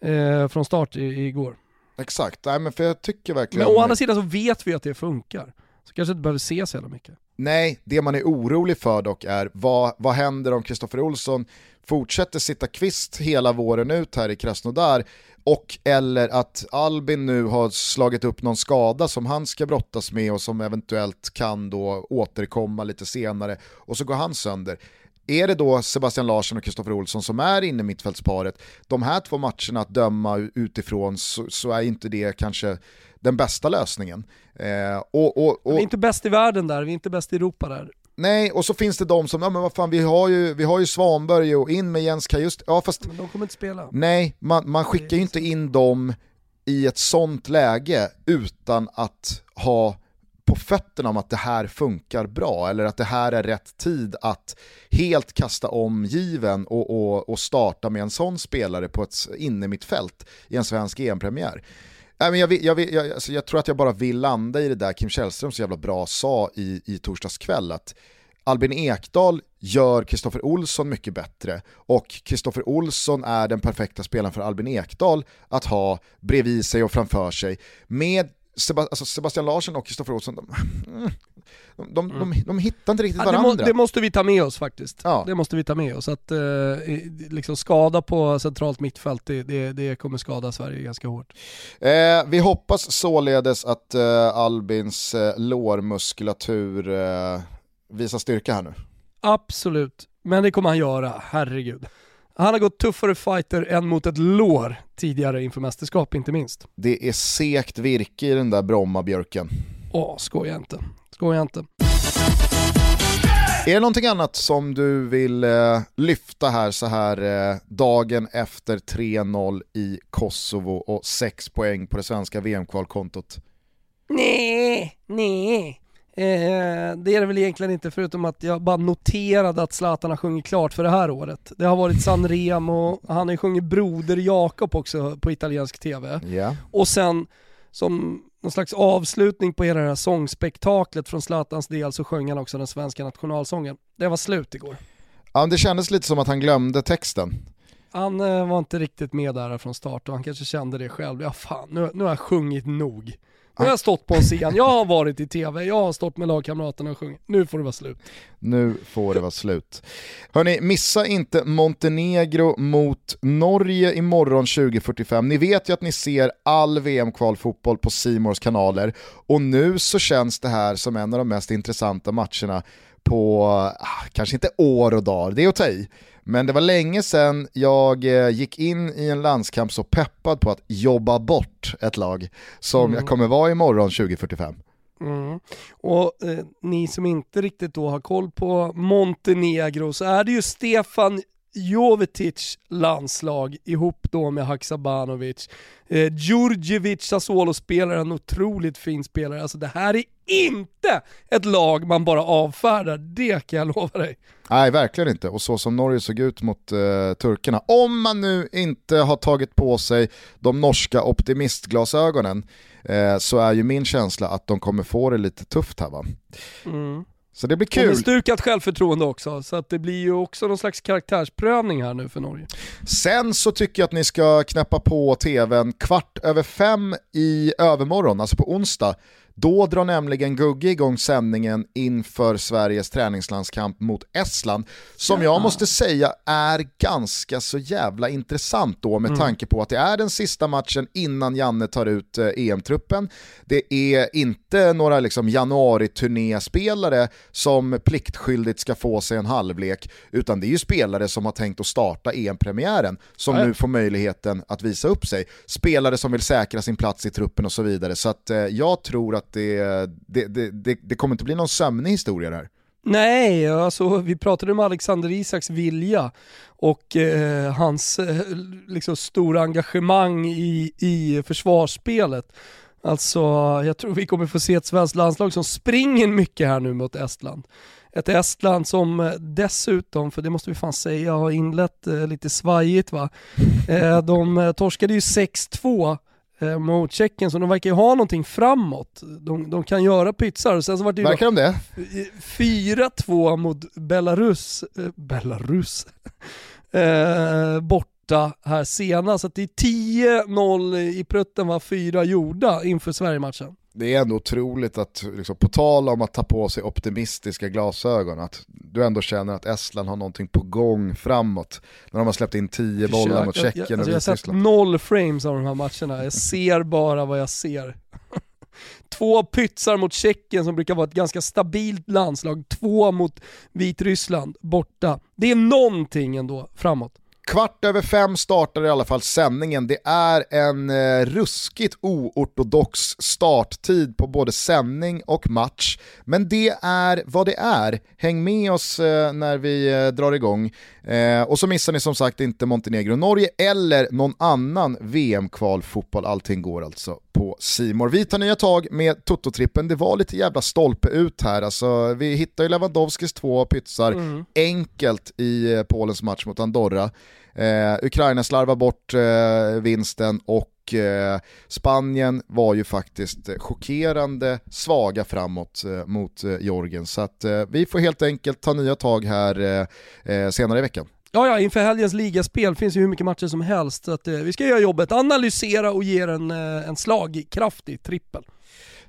eh, från start i, igår. Exakt, Nej, men för jag tycker verkligen... Men å andra sidan så vet vi att det funkar. Så kanske inte behöver se så jävla mycket. Nej, det man är orolig för dock är vad, vad händer om Kristoffer Olsson fortsätter sitta kvist hela våren ut här i Krasnodar och eller att Albin nu har slagit upp någon skada som han ska brottas med och som eventuellt kan då återkomma lite senare och så går han sönder. Är det då Sebastian Larsson och Kristoffer Olsson som är inne i mittfältsparet, de här två matcherna att döma utifrån så, så är inte det kanske den bästa lösningen. Eh, och, och, och, Vi är inte bäst i världen där, vi är inte bäst i Europa där. Nej, och så finns det de som, ja men vad fan vi har ju, vi har ju Svanberg och in med Jens Kajust, ja fast Men de kommer inte spela. nej, man, man skickar ju inte in dem i ett sånt läge utan att ha på fötterna om att det här funkar bra eller att det här är rätt tid att helt kasta om given och, och, och starta med en sån spelare på ett inne mitt fält i en svensk EM-premiär. Nej, men jag, vill, jag, vill, jag, alltså jag tror att jag bara vill landa i det där Kim Källström så jävla bra sa i, i torsdags kväll att Albin Ekdal gör Kristoffer Olsson mycket bättre och Kristoffer Olsson är den perfekta spelaren för Albin Ekdal att ha bredvid sig och framför sig. Med Seb alltså Sebastian Larsson och Kristoffer Olsson, de, de, de, mm. de, hittar inte riktigt ja, varandra. Det, må, det, måste vi ta med oss faktiskt. Ja. Det måste vi ta med oss. Att eh, liksom skada på centralt mittfält, det, det, det, kommer skada Sverige ganska hårt. Eh, vi hoppas således att eh, Albins eh, lårmuskulatur eh, visar styrka här nu. Absolut, men det kommer han göra, herregud. Han har gått tuffare fighter än mot ett lår tidigare inför mästerskap inte minst. Det är sekt virke i den där Brommabjörken. Åh, skoja inte. Skoja inte. Är det någonting annat som du vill eh, lyfta här så här eh, dagen efter 3-0 i Kosovo och 6 poäng på det svenska VM-kvalkontot? Nej, nej. Eh, det är det väl egentligen inte förutom att jag bara noterade att Zlatan har sjungit klart för det här året. Det har varit San Remo, han har ju sjungit Broder Jakob också på italiensk TV. Yeah. Och sen som någon slags avslutning på hela det här sångspektaklet från Zlatans del så sjöng han också den svenska nationalsången. Det var slut igår. Ja, det kändes lite som att han glömde texten. Han eh, var inte riktigt med där från start och han kanske kände det själv. Ja fan, nu, nu har jag sjungit nog. Nu har jag stått på en scen, jag har varit i tv, jag har stått med lagkamraterna och sjungit. Nu får det vara slut. Nu får det vara slut. Hörni, missa inte Montenegro mot Norge imorgon 2045. Ni vet ju att ni ser all VM-kvalfotboll på Simors kanaler och nu så känns det här som en av de mest intressanta matcherna på, ah, kanske inte år och dagar, det är att ta i. Men det var länge sedan jag eh, gick in i en landskamp så peppad på att jobba bort ett lag som mm. jag kommer vara imorgon 2045. Mm. Och eh, ni som inte riktigt då har koll på Montenegro så är det ju Stefan Jovetic landslag ihop då med Haksabanovic. Eh, Djurdjevic, Sassuolo-spelare, en otroligt fin spelare. Alltså det här är inte ett lag man bara avfärdar, det kan jag lova dig. Nej, verkligen inte. Och så som Norge såg ut mot uh, turkarna, om man nu inte har tagit på sig de norska optimistglasögonen, uh, så är ju min känsla att de kommer få det lite tufft här va. Mm. Så det blir kul. Och stukat självförtroende också, så att det blir ju också någon slags karaktärsprövning här nu för Norge. Sen så tycker jag att ni ska knäppa på tvn kvart över fem i övermorgon, alltså på onsdag, då drar nämligen Gugge igång sändningen inför Sveriges träningslandskamp mot Estland, som jag måste säga är ganska så jävla intressant då med mm. tanke på att det är den sista matchen innan Janne tar ut eh, EM-truppen. Det är inte några liksom januari-turnéspelare som pliktskyldigt ska få sig en halvlek, utan det är ju spelare som har tänkt att starta EM-premiären som ja. nu får möjligheten att visa upp sig. Spelare som vill säkra sin plats i truppen och så vidare. Så att, eh, jag tror att att det, det, det, det kommer inte bli någon sömnig historia där. Nej, alltså vi pratade om Alexander Isaks vilja och eh, hans eh, liksom stora engagemang i, i försvarsspelet. Alltså jag tror vi kommer få se ett svenskt landslag som springer mycket här nu mot Estland. Ett Estland som eh, dessutom, för det måste vi fan säga, har inlett eh, lite svajigt va. Eh, de eh, torskade ju 6-2 eh, mot Tjeckien, så de verkar ju ha någonting framåt. De, de kan göra pytsar. Sen så var det ju verkar de det? 4-2 mot Belarus, eh, Belarus, eh, borta här senast. Så det är 10-0 i prutten var fyra gjorda inför Sverige-matchen det är ändå otroligt att, liksom, på tal om att ta på sig optimistiska glasögon, att du ändå känner att Estland har någonting på gång framåt. När de har släppt in tio bollar mot Tjeckien jag, jag, jag, alltså jag har sett noll frames av de här matcherna, jag ser bara vad jag ser. Två pytsar mot Tjeckien som brukar vara ett ganska stabilt landslag, två mot Vitryssland borta. Det är någonting ändå framåt. Kvart över fem startar i alla fall sändningen. Det är en eh, ruskigt oortodox starttid på både sändning och match. Men det är vad det är. Häng med oss eh, när vi eh, drar igång. Eh, och så missar ni som sagt inte Montenegro-Norge eller någon annan VM-kvalfotboll. Allting går alltså på Simor. Vi tar nya tag med Toto-trippen. Det var lite jävla stolpe ut här. Alltså, vi hittar ju Lewandowskis två pytsar mm. enkelt i eh, Polens match mot Andorra. Eh, Ukraina slarvar bort eh, vinsten och eh, Spanien var ju faktiskt eh, chockerande svaga framåt eh, mot eh, Georgien. Så att, eh, vi får helt enkelt ta nya tag här eh, senare i veckan. Ja, ja, inför helgens ligaspel finns ju hur mycket matcher som helst. Så att, vi ska göra jobbet, analysera och ge en, en slagkraftig trippel.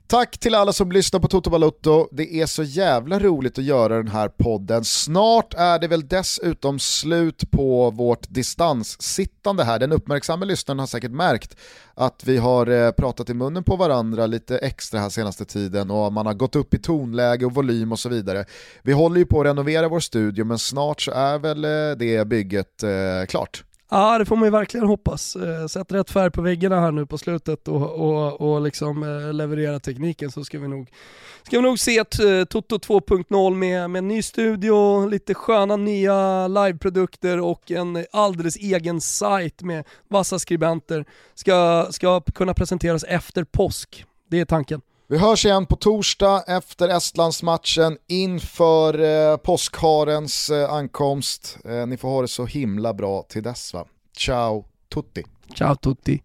Tack till alla som lyssnar på Toto Balotto. Det är så jävla roligt att göra den här podden. Snart är det väl dessutom slut på vårt distanssittande här. Den uppmärksamma lyssnaren har säkert märkt att vi har eh, pratat i munnen på varandra lite extra här senaste tiden och man har gått upp i tonläge och volym och så vidare. Vi håller ju på att renovera vår studio men snart så är väl eh, det bygget eh, klart. Ja det får man ju verkligen hoppas. Eh, sätt rätt färg på väggarna här nu på slutet och, och, och liksom eh, leverera tekniken så ska vi nog, ska vi nog se eh, Toto 2.0 med, med ny studio, lite sköna nya liveprodukter och en alldeles egen sajt med vassa skribenter. Ska, ska kunna presenteras efter påsk. Det är tanken. Vi hörs igen på torsdag efter Estlandsmatchen inför eh, påskharens eh, ankomst. Eh, ni får ha det så himla bra till dess va. Ciao tutti. Ciao tutti.